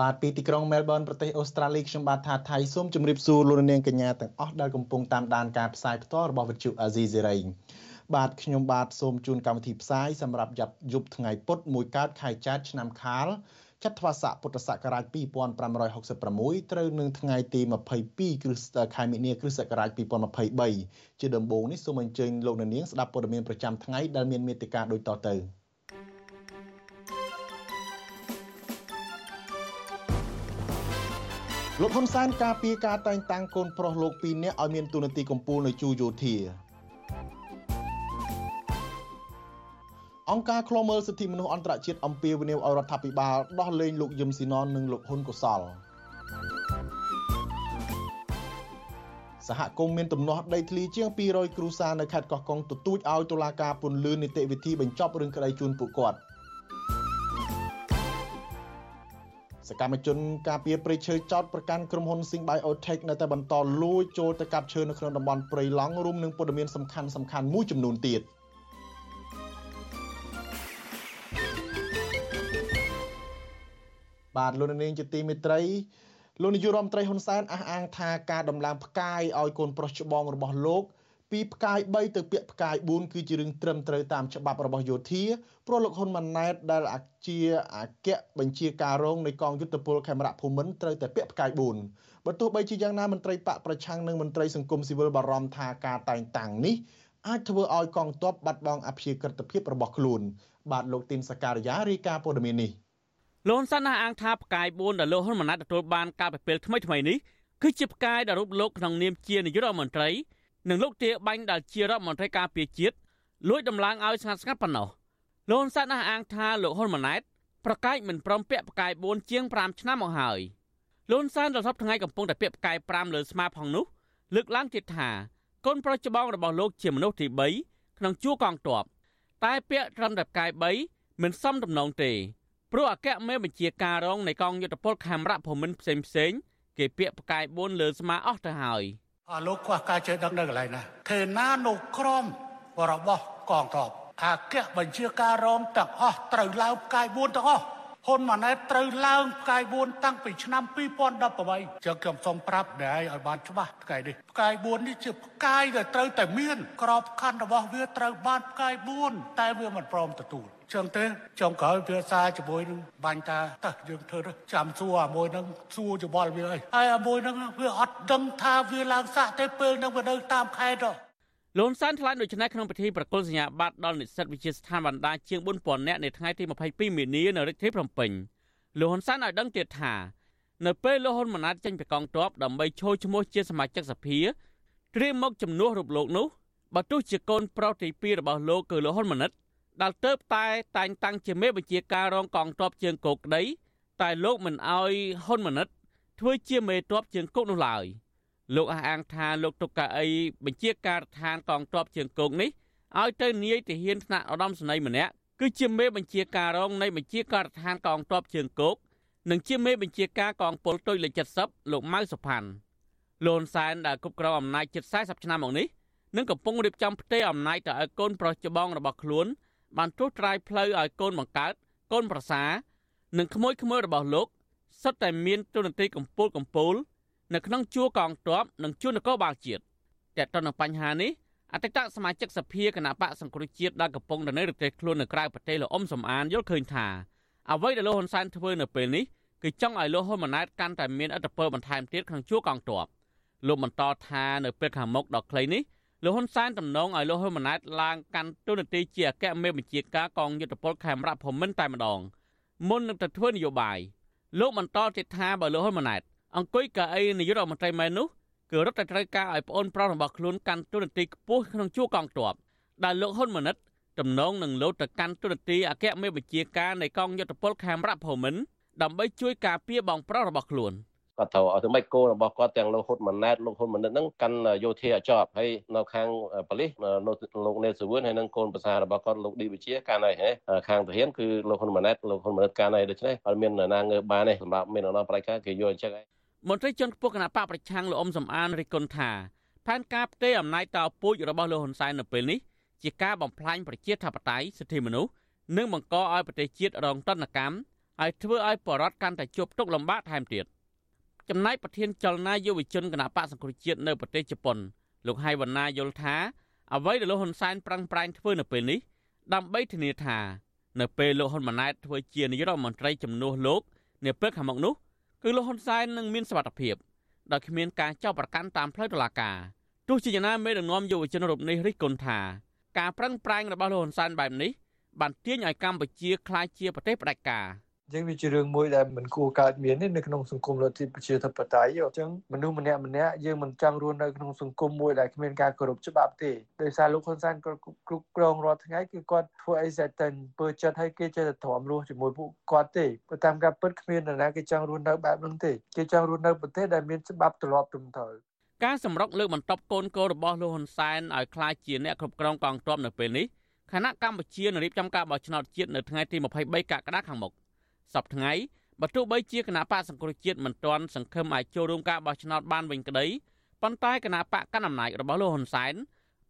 បាទពីទីក្រុងមែលប៊នប្រទេសអូស្ត្រាលីខ្ញុំបាទថាថៃសូមជម្រាបសួរលោកនាងកញ្ញាទាំងអស់ដែលកំពុងតាមដានការផ្សាយផ្ទាល់របស់វិទ្យុអាស៊ីសេរីបាទខ្ញុំបាទសូមជូនកម្មវិធីផ្សាយសម្រាប់យ៉ាប់យប់ថ្ងៃពុធមួយកើតខែចែកឆ្នាំខាលចត្វាស័កពុទ្ធសករាជ2566ត្រូវនឹងថ្ងៃទី22គ្រិស្តខែមិនិនាគ្រិស្តសករាជ2023ជាដំបូងនេះសូមអញ្ជើញលោកនាងស្ដាប់ព័ត៌មានប្រចាំថ្ងៃដែលមានមេត្តាដូចតទៅ លោកហ៊ុនសែនការពីការតែងតាំងកូនប្រុសលោក2នាក់ឲ្យមានទូនាទីកម្ពុជានៅជូយោធាអង្គការឃ្លាំមើលសិទ្ធិមនុស្សអន្តរជាតិអំពាវនាវឲ្យរដ្ឋាភិបាលដោះលែងលោកយឹមស៊ីណននិងលោកហ៊ុនកុសលសហគមន៍មានទំនាស់ដីធ្លីជាង200គ្រួសារនៅខេត្តកោះកុងទទូចឲ្យតុលាការពន្លឿននីតិវិធីបញ្ចប់រឿងក្តីជូនពួកគាត់ សកម្មជនការពារព្រៃឈើចោតប្រកាន់ក្រុមហ៊ុន Singbiotek នៅតែបន្តលួចចូលទៅកាប់ឈើនៅក្នុងតំបន់ព្រៃឡង់រួមនឹងព័ត៌មានសំខាន់ៗមួយចំនួនទៀត។បាទលោកនាងជាទីមេត្រីលោកនាយករដ្ឋមន្ត្រីហ៊ុនសែនអះអាងថាការដំឡើងផ្កាយឲ្យកូនប្រុសច្បងរបស់លោក ពីផ្កាយ3ទៅពាក្យផ្កាយ4គឺជារឿងត្រឹមត្រូវតាមច្បាប់របស់យោធាព្រោះលោកហ៊ុនម៉ាណែតដែលជាអគ្គបញ្ជាការរងនៃកងយុទ្ធពលខេមរៈភូមិន្ទត្រូវតែពាក្យផ្កាយ4បើទោះបីជាយ៉ាងណាមន្ត្រីបកប្រឆាំងនិងមន្ត្រីសង្គមស៊ីវិលបារម្ភថាការតែងតាំងនេះអាចធ្វើឲ្យកងទ័ពបាត់បង់អព្យាក្រឹតភាពរបស់ខ្លួន បាទលោកទីនសការីយ៉ារាយការណ៍ព័ត៌មាននេះលោកហ៊ុនសែនអះអាងថាផ្កាយ4ដែលលោកហ៊ុនម៉ាណែតទទួលបានកាលពីពេលថ្មីថ្មីនេះគឺជាផ្កាយដែលរូបលោកក្នុងនាមជានាយករដ្ឋមន្ត្រី និងលោកទាបាញ់ដែលជារដ្ឋមន្ត្រីការពារជាតិលួចដំឡើងឲ្យស្ងាត់ស្ងាត់ប៉ុណ្ណោះលោកហ៊ុនសែនអះអាងថាលោកហ៊ុនម៉ាណែតប្រកាសមិនព្រមពាក់ផ្កាយ4ជាង5ឆ្នាំមកហើយលោកហ៊ុនសែនដល់សពថ្ងៃកំពុងតែពាក់ផ្កាយ5លើស្មាផងនោះលើកឡើងទៀតថាកូនប្រុសច្បងរបស់លោកជាមនុស្សទី3ក្នុងជួរកងទ័ពតែពាក់ត្រឹមតែផ្កាយ3មិនសមតំណងទេព្រោះអគ្គមេបញ្ជាការរងនៃកងយុទ្ធពលខេមរៈភូមិន្ទផ្សេងផ្សេងគេពាក់ផ្កាយ4លើស្មាអស់ទៅហើយ អលោកខ្វះការចេះដឹងនៅកន្លែងណាទេណានៅក្រមរបស់កងទ័ពអគ្គបញ្ជាការរងទាំងអស់ត្រូវឡើងផ្កាយ4ទាំងអស់ហ៊ុនម៉ាណែតត្រូវឡើងផ្កាយ4តាំងពីឆ្នាំ2018ចឹងខ្ញុំសូមប្រាប់ដែរឲ្យបានច្បាស់ផ្កាយនេះផ្កាយ4នេះជាផ្កាយដែលត្រូវតែមាន ក្របខ័ណ្ឌរបស់វាត្រូវបានផ្កាយ4តែវាមិនព្រមទទួល ចឹងទេចុងក្រោយវាសារជាមួយនឹងបាញ់តាតើយើងធ្វើទៅចាំសួរអាមួយនឹងសួរច្បល់វាអីហើយអាមួយនឹងវាអត់ដឹងថាវាឡើងសាក់ទេពេលនឹងវានៅតាមខេត្តលន់សានថ្លែងដូចនេះក្នុងពិធីប្រគល់សញ្ញាបត្រដល់និស្សិតវិទ្យាស្ថានបណ្ដាជាង4000នាក់នៅថ្ងៃទី22មីនានៅរាជធានីភ្នំពេញលោកហ៊ុនសែនឲ្យដឹងទៀតថានៅពេលលោកហ៊ុនម៉ាណែតចេញពីកងទ័ពដើម្បីឈរឈ្មោះជាសមាជិកសភាត្រៀមមកជំនួសរូបលោកនោះបើទោះជាកូនប្រុសទី2របស់លោកគឺលោកហ៊ុនម៉ាណិត ដែលទៅតែតែងតាំងជាមេបញ្ជាការរងកងទ័ពជើងគោកក្តីតែលោកមិនអោយហ៊ុនម៉ាណិតធ្វើជាមេទ័ពជើងគោកនោះឡើយលោកអះអាងថាលោកទុកកៅអីបញ្ជាការដ្ឋានកងទ័ពជើងគោកនេះឲ្យទៅនាយទាហានថ្នាក់ឧត្តមសេនីយ៍ម្នាក់គឺជាមេបញ្ជាការរងនៃបញ្ជាការដ្ឋានកងទ័ពជើងគោកនិងជាមេបញ្ជាការកងពលទុយលេខ70លោកម៉ៅសុផាន់លន់សែនដែលគ្រប់គ្រងអំណាចជិត40ឆ្នាំមកនេះនឹងកំពុងរៀបចំផ្ទេរអំណាចទៅឲ្យកូនប្រុសច្បងរបស់ខ្លួន បានត្រួសត្រាយផ្លូវឲ្យកូនបង្កើតកូនប្រសានិងក្មួយក្មួយរបស់លោកសុទ្ធតែមានទូនាទីកម្ពូលកម្ពូល នៅក្នុងជួរកងទ័ពនិងជួរនគរបាលជាតិតែតទៅនឹងបញ្ហានេះអតីតសមាជិកសភាគណៈបកសង្គ្រោះជាតិដែលកំពុងនៅរទេសខ្លួននៅក្រៅប្រទេសលោកអ៊ុំសំអានយល់ឃើញថាអ្វីដែលលោកហ៊ុនសែនធ្វើនៅពេលនេះគឺចង់ឲ្យលោកហ៊ុនម៉ាណែតកាន់តែមានឥទ្ធិពលបន្ថែមទៀតក្នុងជួរកងទ័ពលោកបន្តថានៅពេលខាងមុខដ៏ខ្លីនេះ លោកហ៊ុនសែនតំណងឲ្យលោកហ៊ុនម៉ាណែតឡើងកាន់តួនាទីជាអគ្គមេបញ្ជាការកងយុទ្ធពលខេមរៈភូមិន្ទតែម្ដងមុននឹងទៅធ្វើនយោបាយលោកបន្តទៀតថាបើលោកហ៊ុនម៉ាណែតអង្គុយកៅអីនាយករដ្ឋមន្ត្រីមែននោះគឺរត់តែត្រូវការឲ្យប្អូនប្រុសរបស់ខ្លួនកាន់តួនាទីខ្ពស់ក្នុងជួរកងទ័ពដែលលោកហ៊ុនម៉ាណិតតំណងនឹងលោតទៅកាន់តួនាទីអគ្គមេបញ្ជាការនៃកងយុទ្ធពលខេមរៈភូមិន្ទដើម្បីជួយការពារបងប្រុសរបស់ខ្លួន គាត់ត្រូវឲ្យធ្វើម៉េចគោលរបស់គាត់ទាំងលោកហ៊ុនម៉ាណែតលោកហ៊ុនម៉ាណែតហ្នឹងកាន់យោធាឲ្យជាប់ហើយនៅខាងប៉ូលីសលោកនេតសវឿនហើយនឹងកូនប្រសារបស់គាត់លោកឌីវិជាកាន់ហើយខាងទាហានគឺលោកហ៊ុនម៉ាណែតលោកហ៊ុនម៉ាណែតកាន់ហើយដូច្នេះអត់មានណាងើបបានទេសម្រាប់មានអនុប្រតិការគេយកអញ្ចឹងហើយមន្ត្រីជាន់ខ្ពស់គណៈបកប្រឆាំងលោកអ៊ំសំអានរិះគន់ថាផែនការផ្ទេរអំណាចតពូជរបស់លោកហ៊ុនសែននៅពេលនេះជាការបំផ្លាញប្រជាធិបតេយ្យសិទ្ធិមនុស្សនិងបង្កឲ្យប្រទេសជាតិរងទណ្ឌកម្មហើយធ្វើឲ្យបរដ្ឋកាន់តែជួបទុក្ខលំបាកថែមទៀត ចំណែកប្រធានចលនាយុវជនគណៈបកសង្គ្រោះជាតិនៅប្រទេសជប៉ុនលោកហៃវណ្ណាយល់ថាអ្វីដែលលោកហ៊ុនសែនប្រឹងប្រែងធ្វើនៅពេលនេះដើម្បីធានាថា នៅពេលលោកហ៊ុនម៉ាណែតធ្វើជានាយករដ្ឋមន្ត្រីជំនួសលោកនាពេលខាងមុខនោះគឺលោកហ៊ុនសែននឹងមានសុវត្ថិភាពដោយគ្មានការចោទប្រកាន់តាមផ្លូវតុលាការទោះជាយ៉ាងណាមេដឹកនាំយុវជនរូបនេះរិះគន់ថាការប្រឹងប្រែងរបស់លោកហ៊ុនសែនបែបនេះបានទាញឲ្យកម្ពុជាក្លាយជាប្រទេសផ្ដាច់ការ ចឹងវាជារឿងមួយដែលមិនគួរកើតមានទេនៅក្នុងសង្គមលទ្ធិប្រជាធិបតេយ្យអញ្ចឹងមនុស្សម្នាក់ម្នាក់យើងមិនចង់រស់នៅក្នុងសង្គមមួយដែលគ្មានការគោរពច្បាប់ទេដោយសារលោកហ៊ុនសែនគាត់គ្រប់គ្រងរាល់ថ្ងៃគឺគាត់ធ្វើអីសេតែពើចិត្តឲ្យគេចេះតែទ្រាំរស់ជាមួយពួកគាត់ទេព្រោះតាមការពិតគ្មាននរណាគេចង់រស់នៅបែបហ្នឹងទេគេចង់រស់នៅប្រទេសដែលមានច្បាប់ទម្លាប់ត្រឹមត្រូវការសម្រុកលើកបន្ទប់កូនកោរបស់លោកហ៊ុនសែនឲ្យក្លាយជាអ្នកគ្រប់គ្រងកងទ័ពនៅពេលនេះគណៈកម្ពុជានឹងរៀបចំការបោះឆ្នោតជាតិនៅថ្ងៃទី23កក្កដាខាងមុខ សប្តាហ៍ថ្ងៃបើទោះបីជាគណៈបកសង្គ្រោះជាតិមិនទាន់សង្ឃឹមអាចចូលរួមការបោះឆ្នោតបានវិញក្តីប៉ុន្តែគណៈបកកណ្ដាលអំណាចរបស់លោកហ៊ុនសែន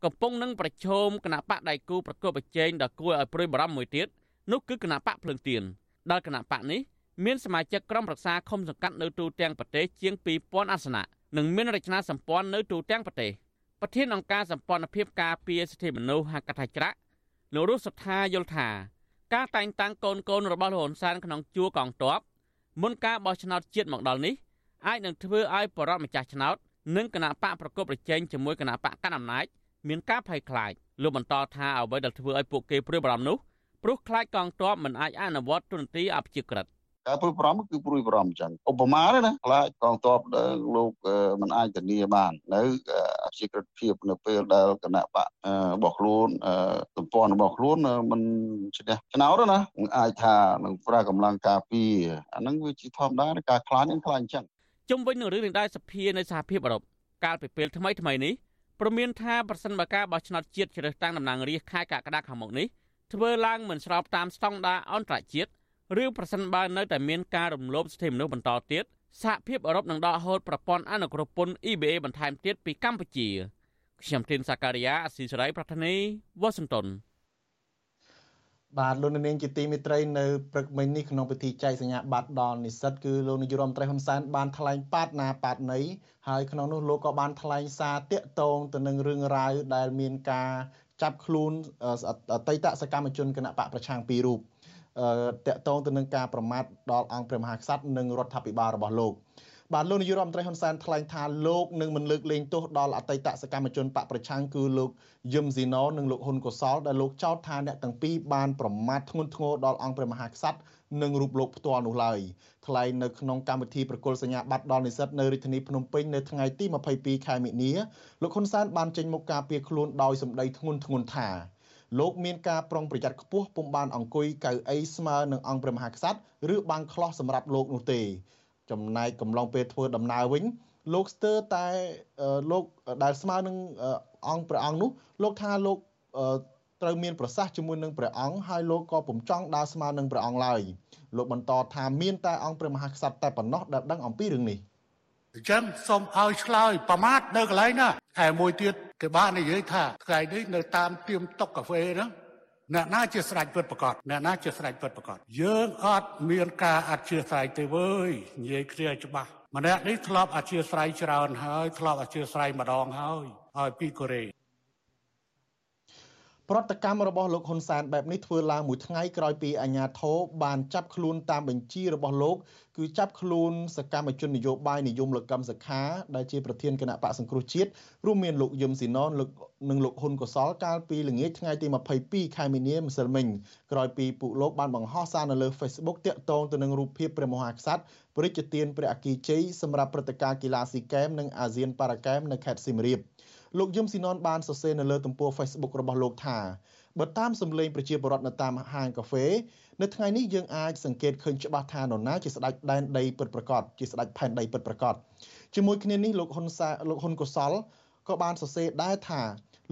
កំពុងនឹងប្រជុំគណៈបកដៃគូប្រកបប្រជែងដ៏គួរឲ្យព្រួយបារម្ភមួយទៀតនោះគឺគណៈបកភ្លើងទៀនដែលគណៈបកនេះមានសមាជិកក្រុមប្រឹក្សាឃុំសង្កាត់នៅទូទាំងប្រទេសជាង2000អាសនៈនិងមានរចនាសម្ព័ន្ធនៅទូទាំងប្រទេសប្រធានអង្គការសម្ព័ន្ធភាពការពារសិទ្ធិមនុស្សហៅកាត់ថាច្រាក់លោករស់សុថាយល់ថា ការតែងតាំងកូនកូនរបស់លោកហ៊ុនសែនក្នុងជួរកងទ័ពមុនការបោះឆ្នោតជាតិមកដល់នេះអាចនឹងធ្វើឲ្យបរិបទម្ចាស់ឆ្នោតនិងគណៈបកប្រកបប្រជែងជាមួយគណៈបកកណ្ដាលអំណាចមានការភ័យខ្លាចលោកបន្តថាអ្វីដែលធ្វើឲ្យពួកគេព្រួយបារម្ភនោះព្រោះខ្លាចកងទ័ពមិនអាចអនុវត្តទូនទីអព្យាក្រឹត ការព្រួយបារម្ភគឺព្រួយបារម្ភអញ្ចឹងឧបមាទេណាខ្លាចកងទ័ពលោកមិនអាចធានាបាននៅអព្យាក្រឹតភាពនៅពេលដែលគណៈបករបស់ខ្លួនសម្ព័ន្ធរបស់ខ្លួនមិនឈ្នះឆ្នោតណាមិនអាចថានឹងប្រើកម្លាំងការពារអាហ្នឹងវាជាធម្មតាការខ្លាចហ្នឹងខ្លាចអញ្ចឹងជុំវិញនឹងរឿងនេះដែរសភានៃសហភាពអឺរ៉ុបកាលពីពេលថ្មីថ្មីនេះព្រមានថាប្រសិនបើការបោះឆ្នោតជាតិជ្រើសតាំងតំណាងរាស្ត្រខែកក្កដាខាងមុខនេះធ្វើឡើងមិនស្របតាមស្តង់ដារអន្តរជាតិ ឬប្រសិនបើនៅតែមានការរំលោភសិទ្ធិមនុស្សបន្តទៀតសហភាពអឺរ៉ុបនឹងដកហូតប្រព័ន្ធអនុគ្រោះពន្ធ EBA បន្ថែមទៀតពីកម្ពុជាខ្ញុំទីនសាការីយ៉ាអស៊ីសេរីប្រធានីវ៉ាស៊ីនតោនបាទលោកនាងជាទីមេត្រីនៅព្រឹកមិញនេះក្នុងពិធីចែកសញ្ញាបត្រដល់និស្សិតគឺលោកនាយរដ្ឋមន្ត្រីហ៊ុនសែនបានថ្លែងប៉ាតណាប៉ាតណីហើយក្នុងនោះលោកក៏បានថ្លែងសារតាក់ទងទៅនឹងរឿងរ៉ាវដែលមានការចាប់ខ្លួនអតីតសកម្មជនគណៈបកប្រឆាំងពីររូប តកតងទៅនឹងការប្រមាថដល់អង្គព្រះមហាក្សត្រនិងរដ្ឋាភិបាលរបស់លោកបាទលោកនាយករដ្ឋមន្ត្រីហ៊ុនសែនថ្លែងថាលោកនឹងមិនលើកលែងទោសដល់អតីតសកម្មជនបកប្រឆាំងគឺលោកយឹមស៊ីណូនិងលោកហ៊ុនកុសលដែលលោកចោទថាអ្នកទាំងពីរបានប្រមាថធ្ងន់ធ្ងរដល់អង្គព្រះមហាក្សត្រនិងរូបលោកផ្ទាល់នោះឡើយថ្លែងនៅក្នុងកម្មវិធីប្រគល់សញ្ញាបត្រដល់និស្សិតនៅរាជធានីភ្នំពេញនៅថ្ងៃទី22ខែមិនិនាលោកហ៊ុនសែនបានចេញមុខការពារខ្លួនដោយសម្ដីធ្ងន់ធ្ងរថា លោកមានការប្រុងប្រយ័ត្នខ្ពស់ពុំបានអង្គុយកៅអីស្មើនឹងអង្គព្រះមហាក្សត្រឬបាំងខ្លោះសម្រាប់លោកនោះទេ ចំណែកកំឡុងពេលធ្វើដំណើរវិញលោកស្ទើរតែលោកដែលស្មើនឹងអង្គព្រះអង្គនោះលោកថាលោកត្រូវមានប្រសាសន៍ជាមួយនឹងព្រះអង្គហើយលោកក៏ពុំចង់ដើរស្មើនឹងព្រះអង្គឡើយលោកបន្តថាមានតែអង្គព្រះមហាក្សត្រតែប៉ុណ្ណោះដែលដឹងអំពីរឿងនេះ អញ្ចឹងសូមឲ្យឆ្លើយប្រមាថនៅកន្លែងណាហើយមួយទៀតគេបាននិយាយថាថ្ងៃនេះនៅតាមទៀមតុកកាហ្វេហ្នឹងអ្នកណាជាស្រេចពិតប្រកបអ្នកណាជាស្រេចពិតប្រកបយើងអត់មានការអធិស្ឋានទេវើយនិយាយគ្នាច្បាស់ម្នាក់នេះធ្លាប់អធិស្ឋានច្រើនហើយធ្លាប់អធិស្ឋានម្ដងហើយឲ្យពីកូរ៉េ ប្រតិកម្មរបស់លោកហ៊ុនសែនបែបនេះធ្វើឡើងមួយថ្ងៃក្រោយពីអាជ្ញាធរបានចាប់ខ្លួនតាមបញ្ជារបស់លោកគឺចាប់ខ្លួនសកម្មជននយោបាយនិយមលោកកឹមសុខាដែលជាប្រធានគណៈបកសង្គ្រោះជាតិរួមមានលោកយឹមស៊ីណនលោកនិងលោកហ៊ុនកុសលកាលពីល្ងាចថ្ងៃទី22ខែមីនាម្សិលមិញក្រោយពីពួកលោកបានបង្ហោះសារនៅលើ Facebook តាក់ទងទៅនឹងរូបភាពព្រះមហាក្សត្រព្រះរាជទានព្រះអគិជ័យសម្រាប់ព្រឹត្តិការណ៍កីឡាស៊ីហ្គេមនិងអាស៊ានប៉ារ៉ាហ្គេមនៅខេត្តសៀមរាប លោកយឹមស៊ីណនបានសរសេរនៅលើទំព័រ Facebook របស់លោកថាបើតាមសម្លេងប្រជាពលរដ្ឋនៅតាមហាងកាហ្វេនៅថ្ងៃនេះយើងអាចសង្កេតឃើញច្បាស់ថានរណាជាស្ដេចដែនដីពិតប្រាកដជាស្ដេចផែនដីពិតប្រាកដជាមួយគ្នានេះលោកហ៊ុនសាលោកហ៊ុនកុសលក៏បានសរសេរដែរថា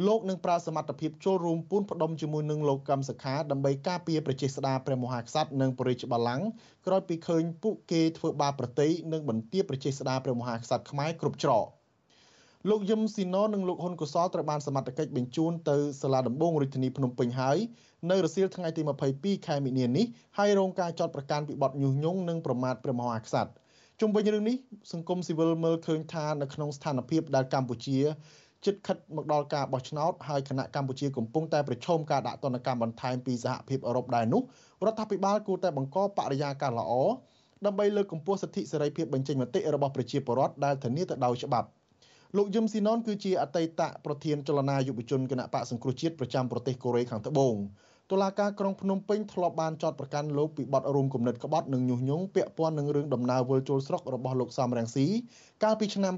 លោកនឹងប្រើសមត្ថភាពចូលរួមពូនផ្ដុំជាមួយនឹងលោកកឹមសុខាដើម្បីការពារប្រជាស្ដារព្រះមហាក្សត្រនិងបរិជ្ជបល្ល័ង្កក្រោយពីឃើញពួកគេធ្វើបាបប្រតិយនិងបន្ទាបប្រជាស្ដារព្រះមហាក្សត្រខ្មែរគ្រប់ច្រក លោកយឹមស៊ីណូនិងលោកហ៊ុនកុសលត្រូវបានសមត្ថកិច្ចបញ្ជូនទៅសាលាដំបងរាជធានីភ្នំពេញហើយនៅរសៀលថ្ងៃទី22ខែមិនិនានេះហើយរងការចោទប្រកាន់ពីបទញុះញង់និងប្រមាថព្រះមហាក្សត្រជុំវិញរឿងនេះសង្គមស៊ីវិលមើលឃើញថានៅក្នុងស្ថានភាពដែលកម្ពុជាជិតខិតមកដល់ការបោះឆ្នោតហើយគណៈកម្ពុជាកំពុងតែប្រឈមការដាក់ទណ្ឌកម្មបន្ថែមពីសហភាពអឺរ៉ុបដែរនោះរដ្ឋាភិបាលគួរតែបង្កបរិយាកាសល្អដើម្បីលើកកម្ពស់សិទ្ធិសេរីភាពបញ្ចេញមតិរបស់ប្រជាពលរដ្ឋដែលធានាទៅដោយច្បាប់ លោកយឹមស៊ីណុនគឺជាអតីតប្រធានចលនាយុវជនគណៈបកសង្គ្រោះជាតិប្រចាំប្រទេសកូរ៉េខាងត្បូងតុលាការក្រុងភ្នំពេញធ្លាប់បានចោទប្រកាន់លោកពីបទរួមគំនិតក្បត់និងញុះញង់ពាក់ព័ន្ធនឹងរឿងដំណើរវិលចូលស្រុករបស់លោកសំរងស៊ីកាលពីឆ្នាំ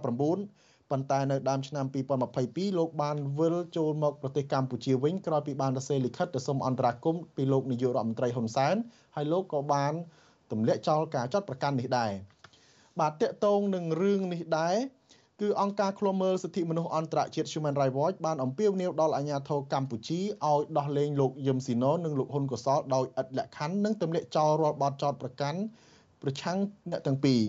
2019ប៉ុន្តែនៅដើមឆ្នាំ2022លោកបានវិលចូលមកប្រទេសកម្ពុជាវិញក្រោយពីបានសរសេរលិខិតទៅសូមអន្តរាគមន៍ពីលោកនាយករដ្ឋមន្ត្រីហ៊ុនសែនហើយលោកក៏បានទម្លាក់ចោលការចាត់ប្រកាន់នេះដែរបាទតកតងនឹងរឿងនេះដែរ គឺអង្គការឃ្លាំមើលសិទ្ធិមនុស្សអន្តរជាតិ Human Rights Watch បានអំពាវនាវដល់អាជ្ញាធរកម្ពុជាឲ្យដោះលែងលោកយឹមស៊ីណូនិងលោកហ៊ុនកុសលដោយឥតលក្ខខណ្ឌនិងទម្លាក់ចោលរាល់បទចោទប្រកាន់ប្រឆាំងអ្នកទាំងពីរ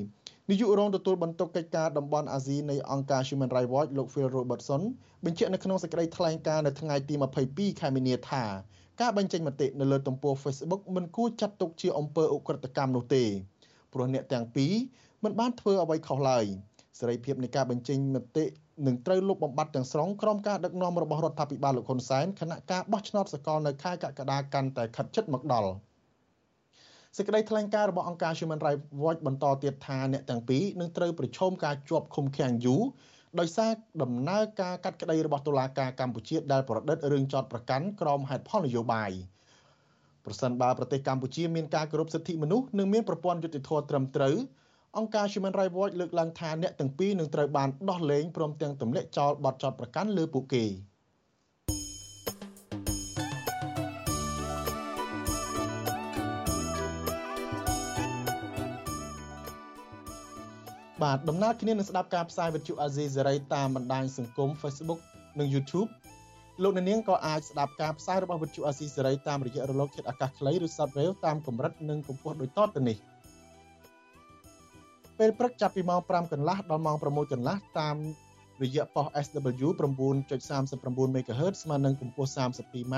នាយករងទទួលបន្ទុកកិច្ចការតំបន់អាស៊ីនៃអង្គការ Human Rights Watch លោក Phil Robertson បញ្ជាក់នៅក្នុងសេចក្តីថ្លែងការណ៍នៅថ្ងៃទី22ខែមីនាថាការបញ្ចេញមតិនៅលើទំព័រ Facebook មិនគួរចាត់ទុកជាអំពើឧក្រិដ្ឋកម្មនោះទេព្រោះអ្នកទាំងពីរមិនបានធ្វើអ្វីខុសឡើយ សេរីភាពនៃការបញ្ចេញមតិនឹងត្រូវលុបបំបាត់ទាំងស្រុងក្រោមការដឹកនាំរបស់រដ្ឋាភិបាលលោកហ៊ុនសែនគណៈការបោះឆ្នោតសកលនៅខែកក្កដាកាន់តែខិតជិតមកដល់។សេចក្តីថ្លែងការណ៍របស់អង្គការ Human Rights Watch បន្តទៀតថាអ្នកទាំងពីរនឹងត្រូវប្រឈមការជាប់ឃុំឃាំងយូរដោយសារដំណើរការកាត់ក្តីរបស់តុលាការកម្ពុជាដែលប្រឌិតរឿងចោតប្រកាន់ក្រមហេតុផលនយោបាយប្រសិនបើប្រទេសកម្ពុជាមានការគោរពសិទ្ធិមនុស្សនិងមានប្រព័ន្ធយុត្តិធម៌ត្រឹមត្រូវ អង្គការ Human Rights Watch លើកឡើងថាអ្នកទាំងពីរនឹងត្រូវបានដោះលែងព្រមទាំងទម្លាក់ចោលបទចោតប្រកាន់លើពួកគេ។បាទដំណើរគ្នានឹងស្ដាប់ការផ្សាយវិទ្យុអាស៊ីសេរីតាមបណ្ដាញសង្គម Facebook និង YouTube លោកអ្នកនាងក៏អាចស្ដាប់ការផ្សាយរបស់វិទ្យុអាស៊ីសេរីតាមរយៈរលកធាតុអាកាសខ្លីឬ Shortwave តាមកម្រិតនិងកម្ពស់ដូចតទៅនេះ ពេលព្រឹកចាប់ពីម៉ោង5កន្លះដល់ម៉ោង6កន្លះតាមរយៈប៉ុស SW 9.39 MHz ស្មើនឹងកម្ពស់ 32m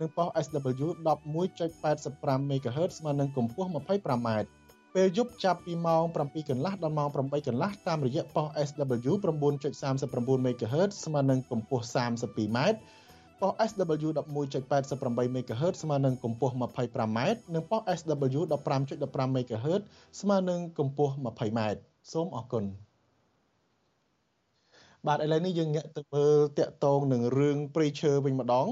និងប៉ុស SW 11.85 MHz ស្មើនឹងកម្ពស់ 25m ពេលយប់ចាប់ពីម៉ោង7កន្លះដល់ម៉ោង8កន្លះតាមរយៈប៉ុស SW 9.39 MHz ស្មើនឹងកម្ពស់ 32m ប៉ុស SW 11.88 MHz ស្មើនឹងកម្ពស់ 25m និងប៉ុស SW 15.15 MHz ស្មើនឹងកម្ពស់ 20m សូមអរគុណបាទឥឡូវនេះយើងងាកទៅមើលតកតងនឹងរឿងព្រៃឈើវិញម្ដង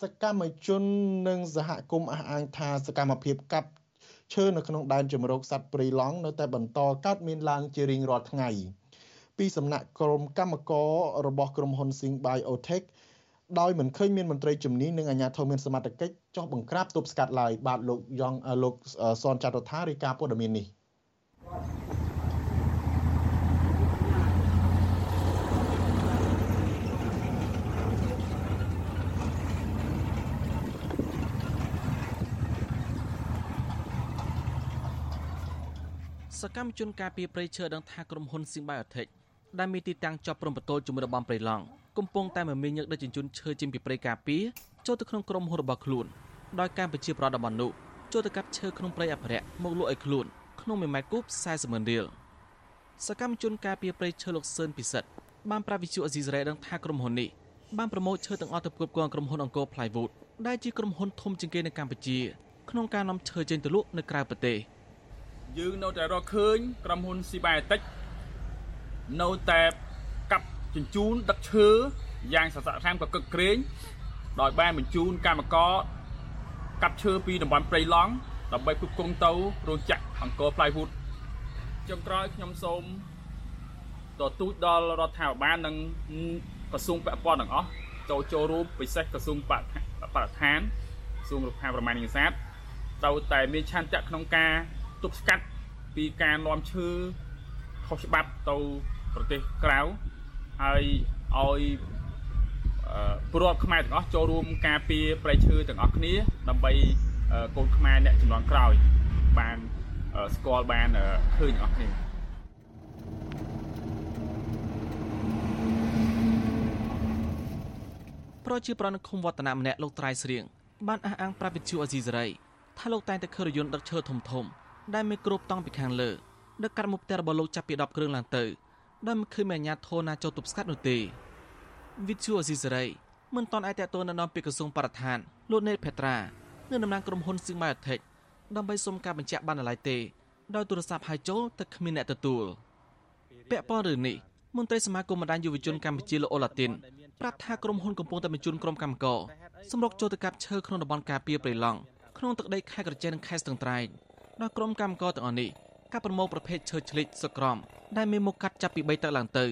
សកម្មជននិងសហគមន៍អះអាងថាសកម្មភាពកាប់ឈើនៅក្នុងដែនជម្រកសត្វព្រៃឡង់នៅតែបន្តកើតមានឡើងជារៀងរាល់ថ្ងៃពីសំណាក់ក្រុមកម្មកររបស់ក្រុមហ៊ុន Sing Biotech ដោយមិនឃើញមានមន្ត្រីជំនាញនិងអាជ្ញាធរមានសមត្ថកិច្ចចោះបង្ក្រាបទប់ស្កាត់ឡើយបាទលោកយ៉ងលោកសនច័ន្ទរដ្ឋារាយការណ៍ព័ត៌មាននេះសកម្មជនការពារព្រៃឈើដឹងថាក្រុមហ៊ុន Symbiotech ដែលមានទីតាំងជាប់ព្រំប្រទល់ជាមួយរបងព្រៃឡង់ កំពុងតែមមាញឹកដឹកជញ្ជូនឈើចេញពីព្រៃការពារចូលទៅក្នុងក្រុមហ៊ុនរបស់ខ្លួនដោយការបញ្ជាប្រដតំបន់នោះចូលទៅកាប់ឈើក្នុងព្រៃអភិរក្សមកលក់ឲ្យខ្លួនក្នុង1ម៉ែត្រគូប40ម៉ឺនរៀលសកម្មជនការពារព្រៃឈើលោកសឿនពិសិដ្ឋបានប្រាវិជូអេស៊ីសរ៉េដឹងថាក្រុមហ៊ុននេះបានប្រមូលឈើទាំងអស់ទៅផ្គប់ផ្គងក្រុមហ៊ុនអង្គរ Plywood ដែលជាក្រុមហ៊ុនធំជាងគេនៅកម្ពុជាក្នុងការនាំឈើចេញទៅលក់នៅក្រៅប្រទេស។យើងនៅតែរកឃើញក្រុមហ៊ុនស៊ីបែតិចនៅតែកាប់ ជញ្ជូនដឹកឈើយ៉ាងសស័កខាងក៏កឹកក្រែងដោយបានបញ្ជូនកម្មករកាប់ឈើពីតំបន់ព្រៃឡង់ដើម្បីផ្គត់ផ្គង់ទៅរោងចក្រអង្គរ Plywood ចុងក្រោយខ្ញុំសូមទទូចដល់រដ្ឋាភិបាលនិងក្រសួងពាក់ព័ន្ធទាំងអស់ចូលចូលរួមពិសេសក្រសួងបរិស្ថានក្រសួងរុក្ខាប្រមាណនេសាទត្រូវតែមានឆន្ទៈក្នុងការទប់ស្កាត់ពីការនាំឈើខុសច្បាប់ទៅប្រទេសក្រៅ ហើយឲ្យពលរដ្ឋខ្មែរទាំងអស់ចូលរួមការពារប្រៃឈើទាំងអស់គ្នា ដើម្បីកូនខ្មែរអ្នកចំនួនក្រោយបានស្គាល់បានឃើញទាំងអស់គ្នាប្រជាប្រដ្ឋនៅឃុំវឌ្ឍនៈម្នាក់លោកត្រៃស្រៀងបានអះអាងប្រាប់វិទ្យុអេស៊ីសេរីថាលោកតែងតែឃើញរយន្តដឹកឈើធំធំដែលមានគ្របតង់ពីខាងលើដឹកកាត់មុខផ្ទះរបស់លោកចាប់ពី10គ្រឿងឡើងទៅ ដោយមិនឃើញមានអាជ្ញាធរណាចូលទប់ស្កាត់នោះទេវិទ្យុអេស៊ីសេរីមិនតន់អាចតទៅណនាំពីក្រសួងបរិស្ថានលោកណេតភេត្រានិងតំណាងក្រុមហ៊ុន Sing Biotech ដើម្បីសុំការបញ្ជាក់បានឡើយទេដោយទូរស័ព្ទហៅចូលតែគ្មានអ្នកទទួលពាក់ព័ន្ធរឿងនេះមន្ត្រីសមាគមបណ្ដាញយុវជនកម្ពុជាលោកអូឡាទីនប្រាប់ថាក្រុមហ៊ុនកំពុងតែបញ្ជូនក្រុមកម្មករសម្រុកចូលទៅកាប់ឈើក្នុងតំបន់ការពារព្រៃឡង់ក្នុងទឹកដីខេត្តក្រចេះនិងខេត្តស្ទឹងត្រែងដោយក្រុមកម្មករទាំងអស់នេះ កាប់ប្រមូលប្រភេទឈើឆ្លិចសុក្រំដែលមានមុខកាត់ចាប់ពី3តឹកឡើងទៅ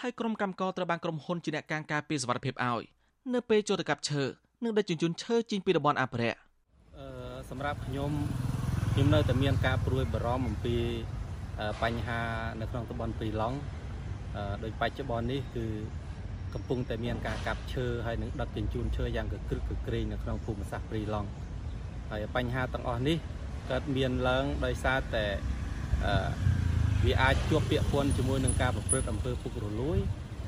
ហើយក្រុមកម្មករត្រូវបានក្រុមហ៊ុនជាអ្នកការការពារសុវត្ថិភាពឲ្យនៅពេលចូលទៅកាប់ឈើនិងដឹកជញ្ជូនឈើចេញពីតំបន់អភិរក្សអឺសម្រាប់ខ្ញុំខ្ញុំនៅតែមានការព្រួយបារម្ភអំពីបញ្ហានៅក្នុងតំបន់ព្រៃឡង់ដោយបច្ចុប្បន្ននេះគឺកំពុងតែមានការកាប់ឈើហើយនឹងដឹកជញ្ជូនឈើយ៉ាងកក្រឹកកក្រែងនៅក្នុងភូមិសាស្ត្រព្រៃឡង់ហើយបញ្ហាទាំងអស់នេះកើតមានឡើងដោយសារតែ វាអាចជួបពាក្យពន្ធជាមួយនឹងការប្រព្រឹត្តអំពើពុករលួយ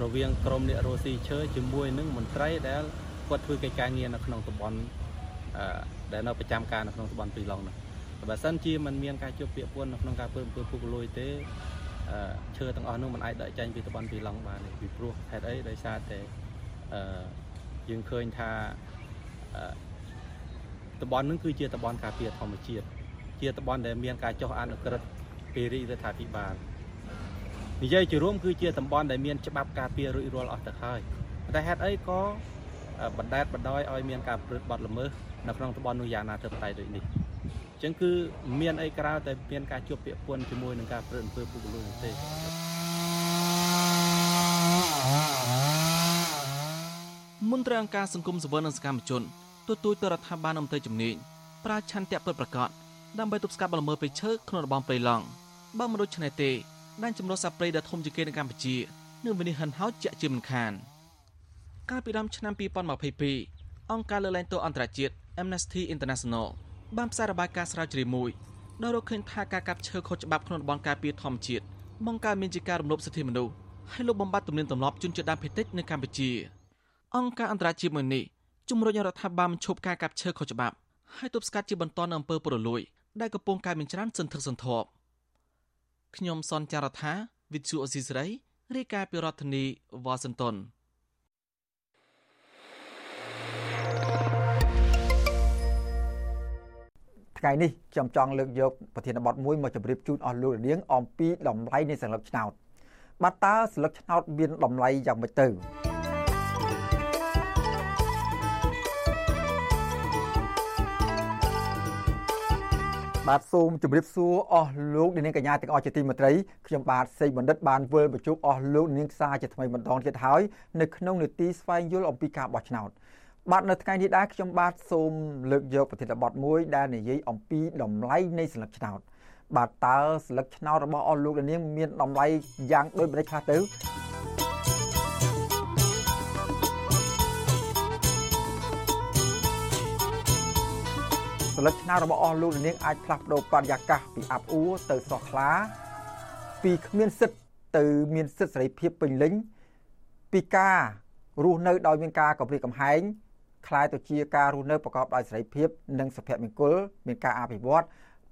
រវាងក្រមអ្នករស់ស៊ីឈើជាមួយនឹងមន្ត្រីដែលគាត់ធ្វើកិច្ចការងារនៅក្នុងតំបន់ដែលនៅប្រចាំការនៅក្នុងតំបន់ព្រៃឡង់នោះបើសិនជាมันមានការជួបពាក្យពន្ធនៅក្នុងការធ្វើអំពើពុករលួយទេឈើទាំងអស់នោះมันអាចដកចេញពីតំបន់ព្រៃឡង់បានទេពីព្រោះហេតុអីដោយសារតែយើងឃើញថាតំបន់នឹងគឺជាតំបន់ការពារធម្មជាតិជាតំបន់ដែលមានការចុះអនុក្រឹត្យ ពីរាជរដ្ឋាភិបាលនិយាយជារួមគឺជាតំបន់ដែលមានច្បាប់ការពាររួចរាល់អស់ទៅហើយតែហេតុអីក៏បណ្ដេតបណ្ដោយឲ្យមានការព្រឹត្តបទល្មើសនៅក្នុងតំបន់នោះយ៉ាងណាទៅតែដូចនេះអញ្ចឹងគឺមានអីក្រៅតែមានការជួបពាក្យពន្ធជាមួយនឹងការព្រឹត្តអំពើពុករលួយទេមន្ត្រីអង្គការសង្គមសវននិងសកម្មជនទទូចទៅរដ្ឋាភិបាលអំទៅជំនាញប្រើឆន្ទៈពិតប្រាកដដើម្បីទប់ស្កាត់បលល្មើសព្រៃឈើក្នុងតំបន់ព្រៃឡង់ បើមិនដូច្នេះទេដែនចម្រុះសត្វព្រៃដ៏ធំជាងគេនៅកម្ពុជានឹងវិនិច្ឆ័យហិនហោចជាក់ជាមិនខានកាលពីដើមឆ្នាំ2022អង្គការលើកលែងទោសអន្តរជាតិ Amnesty International បានផ្សាយរបាយការណ៍ស្រាវជ្រាវមួយដោយរកឃើញថាការកាប់ឈើខុសច្បាប់ក្នុងតំបន់ការពារធម្មជាតិបង្កើតមានជាការរំលោភសិទ្ធិមនុស្សហើយលុបបំបាត់ទំនៀមទម្លាប់ជនជាតិដើមភាគតិចនៅកម្ពុជាអង្គការអន្តរជាតិមួយនេះជំរុញរដ្ឋាភិបាលបញ្ឈប់ការកាប់ឈើខុសច្បាប់ហើយទប់ស្កាត់ជាបន្តនៅអំពើពុករលួយដែលកំពុងកើតមានច្រើនសន្ធឹកសន្ធាប់ ខ្ញុំសនចាររថាវិទ្យុអស៊ីសេរីរាយការណ៍ពីរដ្ឋធានីវ៉ាស៊ីនតោនថ្ងៃនេះខ្ញុំចង់លើកយកប្រធានបទមួយមកជម្រាបជូនអស់លោកនាងអំពីតម្លៃនៃសន្លឹកឆ្នោតបាទតើសន្លឹកឆ្នោតមានតម្លៃយ៉ាងម៉េចទៅ បាទសូមជម្រាបសួរអស់លោកនាងកញ្ញាទាំងអស់ជាទីមេត្រីខ្ញុំបាទសេកបណ្ឌិតបានវិលបញ្ជុំអស់លោកនាងសាជាថ្មីម្ដងទៀតហើយនៅក្នុងនេតិស្វែងយល់អំពីការបោះឆ្នោតបាទនៅថ្ងៃនេះដែរខ្ញុំបាទសូមលើកយកប្រធានបទមួយដែលនិយាយអំពីតម្លៃនៃស្លឹកឆ្នោតបាទតើស្លឹកឆ្នោតរបស់អស់លោកនាងមានតម្លៃយ៉ាងដូចម្តេចខ្លះទៅ សន្លឹកឆ្នោតរបស់អស់លោកនាងអាចផ្លាស់ប្ដូរបរិយាកាសពីអាប់អួរទៅស្រស់ថ្លា ពីគ្មានសិទ្ធទៅមានសិទ្ធសេរីភាពពេញលេញពីការរស់នៅដោយមានការកម្រិតកំហែងคล้ายទៅជាការរស់នៅប្រកបដោយសេរីភាពនិងសុភមង្គលមានការអភិវឌ្ឍ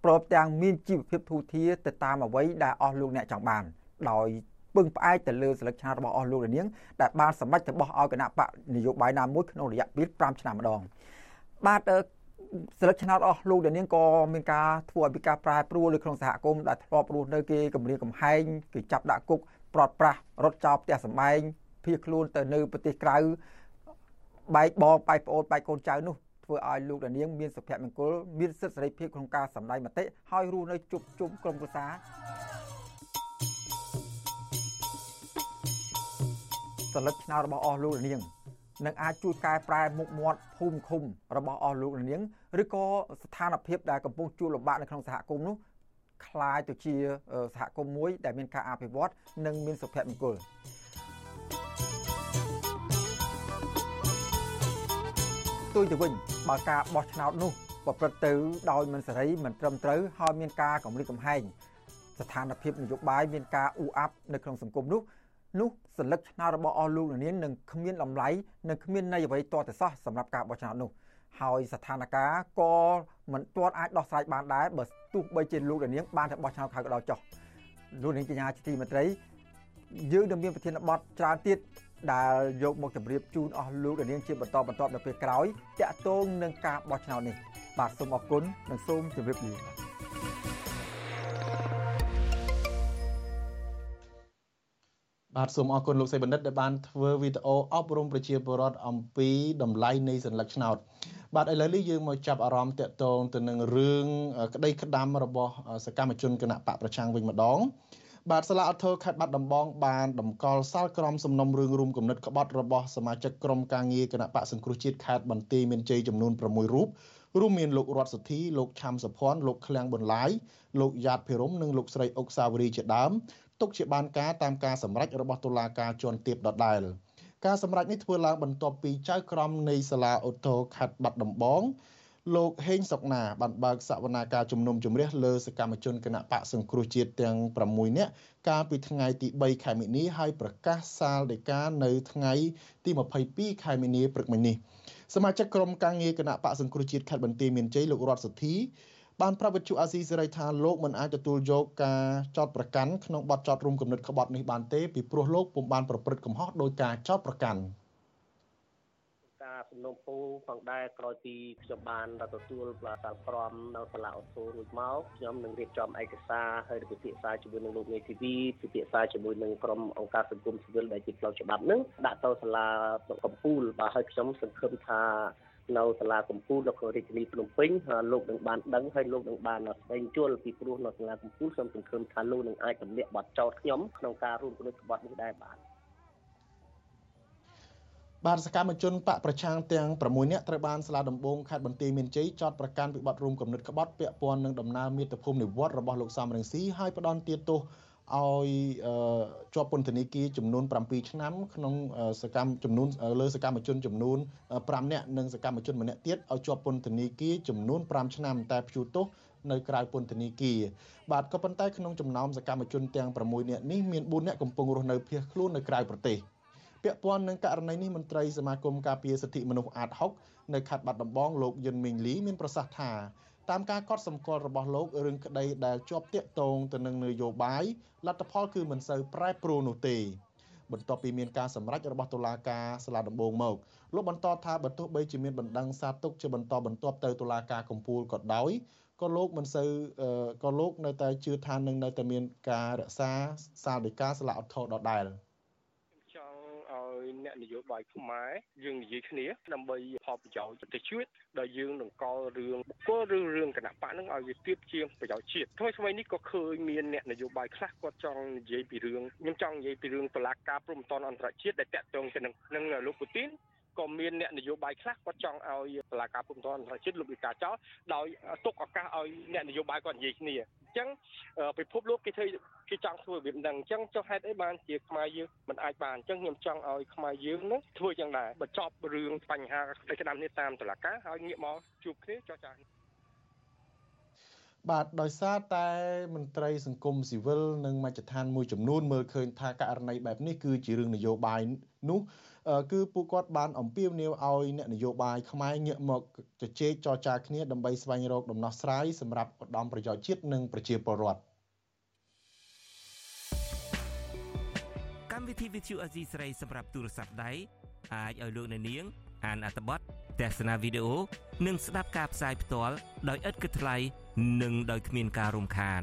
ព្រមទាំងមានជីវភាពធូរធារទៅតាមអ្វីដែលអស់លោកអ្នកចង់បាន ដោយពឹងផ្អែកទៅលើសិលឹកឆ្នោតរបស់អស់លោកនាងដែលបានសម្រេចទៅបោះឲ្យគណៈបកនយោបាយណាមួយក្នុងរយៈពេល5ឆ្នាំម្ដងបាទ សិលឹកឆ្នោតអស់លោកដែលនាងក៏មានការធ្វើឲ្យពីការប្រែប្រួលនៅក្នុងសហគមន៍ដែលធ្លាប់រស់នៅគេគម្រាមកំហែងគេចាប់ដាក់គុកប្រត់ប្រាស់រត់ចោលផ្ទះសម្បែងភៀសខ្លួនទៅនៅប្រទេសក្រៅបែកបងបែកប្អូនបែកកូនចៅនោះធ្វើឲ្យលោកដានាងមានសុភមង្គលមានសិទ្ធិសេរីភាពក្នុងការសម្ដែងមតិហើយរស់នៅជុំជុំក្រុមគ្រួសារសន្លឹកឆ្នោតរបស់អស់លោកនាង នឹងអាចជួយកែប្រែមុខមាត់ភូមិឃុំរបស់អស់លោកនាងឬក៏ស្ថានភាពដែលកំពុងជួបលំបាកនៅក្នុងសហគមន៍នោះคล้ายទៅជាសហគមន៍មួយដែលមានការអភិវឌ្ឍនិងមានសុភមង្គលផ្ទុយទៅវិញបើការបោះឆ្នោតនោះប្រព្រឹត្តទៅដោយមិនសេរីមិនត្រឹមត្រូវហើយមានការកម្រិតកំហែងស្ថានភាពនយោបាយមានការអ៊ូអាប់នៅក្នុងសង្គមនោះ នោះសัญลักษณ์ឆ្នោតរបស់អស់លោកនាងនឹងគ្មានតម្លៃនិងគ្មានន័យអ្វីទាល់តែសោះសម្រាប់ការបោះឆ្នោតនោះហើយស្ថានភាពក៏មិនទាន់អាចដោះស្រាយបានដែរបើទោះបីជាលោកនាងបានតែបោះឆ្នោតខៅក៏ដោយចុះលោកនាងកញ្ញាជាទីមេត្រីយើងនឹងមានប្រធានបទច្រើនទៀតដែលយកមកជម្រាបជូនអស់លោកនាងជាបន្តបន្ទាប់នៅពេលក្រោយតាក់ទងនឹងការបោះឆ្នោតនេះបាទសូមអរគុណនិងសូមជម្រាបលា បាទសូមអរគុណលោកសីបណ្ឌិតដែលបានធ្វើវីដេអូអប់រំប្រជាពលរដ្ឋអំពីតម្លៃនៃសัญลักษณ์ឆ្នោតបាទឥឡូវនេះយើងមកចាប់អារម្មណ៍តកតងទៅនឹងរឿងក្តីក្តាំរបស់សកម្មជនគណៈបកប្រឆាំងវិញម្ដងបាទសាលាអធរខេត្តបាត់ដំបងបានតម្កល់សាលក្រមសំណុំរឿងរួមគំនិតក្បត់របស់សមាជិកក្រុមការងារគណៈបកសង្គ្រោះជាតិខេត្តបន្ទាយមានជ័យចំនួន6រូបរួមមានលោករតសុធីលោកឆាំសុភ័ណ្ឌលោកឃ្លាំងប៊ុនឡាយលោកយ៉ាតភិរមនិងលោកស្រីអុកសាវរីជាដើម ទុកជាបានការតាមការសម្រេចរបស់តុលាការជាន់ទាបដដែលការសម្រេចនេះធ្វើឡើងបន្ទាប់ពីចៅក្រមនៃសាលាអូតូខេត្តបាត់ដំបងលោកហេងសុកណាបានបើកសវនាការជំនុំជម្រះលើសកម្មជនគណៈបកសង្គ្រោះជាតិទាំង6នាក់កាលពីថ្ងៃទី3ខែមិនិនាហើយប្រកាសសាលដីកានៅថ្ងៃទី22ខែមិនិនាព្រឹកមិញនេះសមាជិកក្រុមការងារគណៈបកសង្គ្រោះជាតិខេត្តបន្ទាយមានជ័យលោករតសុធី បានប្រាប់វិទ្យុអាស៊ីសេរីថាលោកមិនអាចទទួលយកការចោតប្រកាន់ក្នុងបទចោតរួមគំនិតក្បត់នេះបានទេពីព្រោះលោកពុំបានប្រព្រឹត្តកំហុសដោយការចោតប្រកាន់ការសំណុំពូផងដែរក្រោយពីខ្ញុំបានទទួលសាលក្រមនៅសាលាអូតូរួចមកខ្ញុំនឹងរៀបចំឯកសារហើយពិភាក្សាជាមួយនឹងលោកមេធាវីពិភាក្សាជាមួយនឹងក្រុមអង្គការសង្គមស៊ីវិលដែលជាផ្លូវច្បាប់នឹងដាក់ទៅសាលាកំពូលបាទហើយខ្ញុំសង្ឃឹមថា នៅសាលាកំពូលនៅក្នុងរាជធានីភ្នំពេញលោកនឹងបានដឹងហើយលោកនឹងបានស្វែងយល់ពីព្រោះនៅសាលាកំពូលខ្ញុំសង្ឃឹមថាលោកនឹងអាចទម្លាក់បទចោទខ្ញុំក្នុងការរួមគំនិតក្បត់នេះដែរបាទបាទសកម្មជនបកប្រឆាំងទាំង6នាក់ត្រូវបានសាលាដំបងខេត្តបន្ទាយមានជ័យចោទប្រកាន់ពីបទរួមគំនិតក្បត់ពាក់ព័ន្ធនឹងដំណើរមាតុភូមិនិវត្តរបស់លោកសំរងស៊ីហើយផ្ដន់ទាទោស ឲ្យជាប់ពន្ធនាគារចំនួន7ឆ្នាំក្នុងសកម្មចំនួនលើសកម្មជនចំនួន5នាក់និងសកម្មជនម្នាក់ទៀតឲ្យជាប់ពន្ធនាគារចំនួន5ឆ្នាំតែព្យួរទោសនៅក្រៅពន្ធនាគារបាទក៏ប៉ុន្តែក្នុងចំណោមសកម្មជនទាំង6នាក់នេះមាន4នាក់កំពុងរស់នៅភៀសខ្លួននៅក្រៅប្រទេសពាក់ព័ន្ធនឹងករណីនេះមន្ត្រីសមាគមការពារសិទ្ធិមនុស្សអាត6នៅខេត្តបាត់ដំបងលោកយុនមីងលីមានប្រសាសន៍ថា តាមការកត់សម្គាល់របស់លោករឿងក្តីដែលជាប់តាក់ទងទៅនឹងនយោបាយលទ្ធផលគឺមិនសូវប្រែប្រួលនោះទេបន្ទាប់ពីមានការសម្រេចរបស់តុលាការសាលាដំបងមកលោកបន្តថាបើទោះបីជាមានបណ្ដឹងសារទុកជាបន្តបន្ទាប់ទៅតុលាការកំពូលក៏ដោយក៏លោកមិនសូវក៏លោកនៅតែជឿថានឹងនៅតែមានការរក្សាសាលដីកាសាលាអធរដដែល។ អ្នកនយោបាយខ្មែរយើងនិយាយគ្នាដើម្បីផលប្រយោជន៍ប្រទេសជាតិដែលយើងនឹងកល់រឿងបុគ្គលឬរឿងគណៈបកនឹងឲ្យវាទៀបជាងប្រយោជន៍ជាតិថ្មីថ្មីនេះក៏ឃើញមានអ្នកនយោបាយខ្លះគាត់ចង់និយាយពីរឿងខ្ញុំចង់និយាយពីរឿងតឡាការព្រំប្រទានអន្តរជាតិដែលតាក់ទងទៅនឹងលោកពូទីន ក៏មានអ្នកនយោបាយខ្លះគាត់ចង់ឲ្យតឡាការព្រំប្រទានអន្តរជាតិលោកវិការចោលដោយទុកឱកាសឲ្យអ្នកនយោបាយគាត់និយាយគ្នាអញ្ចឹងពិភពលោកគេធ្វើគេចង់ធ្វើរបៀបហ្នឹងអញ្ចឹងចុះហេតុអីបានជាខ្មែរយើងមិនអាចបានអញ្ចឹងខ្ញុំចង់ឲ្យខ្មែរយើងនឹងធ្វើយ៉ាងដែរបញ្ចប់រឿងបញ្ហាស្ក្តាំនេះតាមតឡាការហើយងាកមកជួបគ្នាចរចាបាទដោយសារតែមន្ត្រីសង្គមស៊ីវិលនិងមជ្ឈដ្ឋានមួយចំនួនមើលឃើញថាករណីបែបនេះគឺជារឿងនយោបាយនោះ គឺពួកគាត់បានអំពាវនាវឲ្យអ្នកនយោបាយខ្មែរងាកមកជជែកចរចាគ្នាដើម្បីស្វែងរកដំណោះស្រាយសម្រាប់ឧត្តមប្រយោជន៍ជាតិនិងប្រជាពលរដ្ឋកម្មវិធី Vithu Azizi ស្រីសម្រាប់ទូរស័ព្ទដៃអាចឲ្យលោកអ្នកនាង អានអត្ថបទទស្សនាវីដេអូនិងស្ដាប់ការផ្សាយផ្ទាល់ដោយឥតគិតថ្លៃនិងដោយគ្មានការរំខាន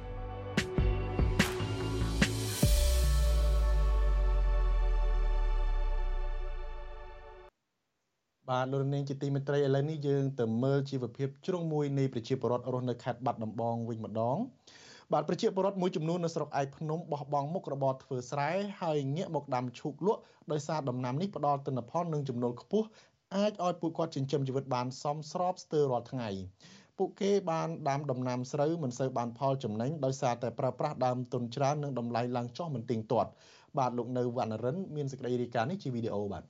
បាទលោកនាងជាទីមេត្រីឥឡូវនេះយើងទៅមើលជីវភាពជ្រុងមួយនៃប្រជាពលរដ្ឋរស់នៅខេត្តបាត់ដំបងវិញម្ដងបាទប្រជាពលរដ្ឋមួយចំនួននៅស្រុកឯកភ្នំបោះបង់មុខរបរធ្វើស្រែហើយងាកមកដាំឈូកលក់ដោយសារដំណាំនេះផ្ដល់ទិន្នផលនិងចំណូលខ្ពស់អាចឲ្យពួកគាត់ចិញ្ចឹមជីវិតបានសមស្របស្ទើររាល់ថ្ងៃពួកគេបានដាំដំណាំស្រូវមិនសូវបានផលចំណេញដោយសារតែប្រើប្រាស់ដើមទុនច្រើននិងតម្លៃឡើងចុះមិនទៀងទាត់បាទលោកនៅវណ្ណរិនមានសេចក្តីរាយការណ៍នេះជាវីដេអូបាទ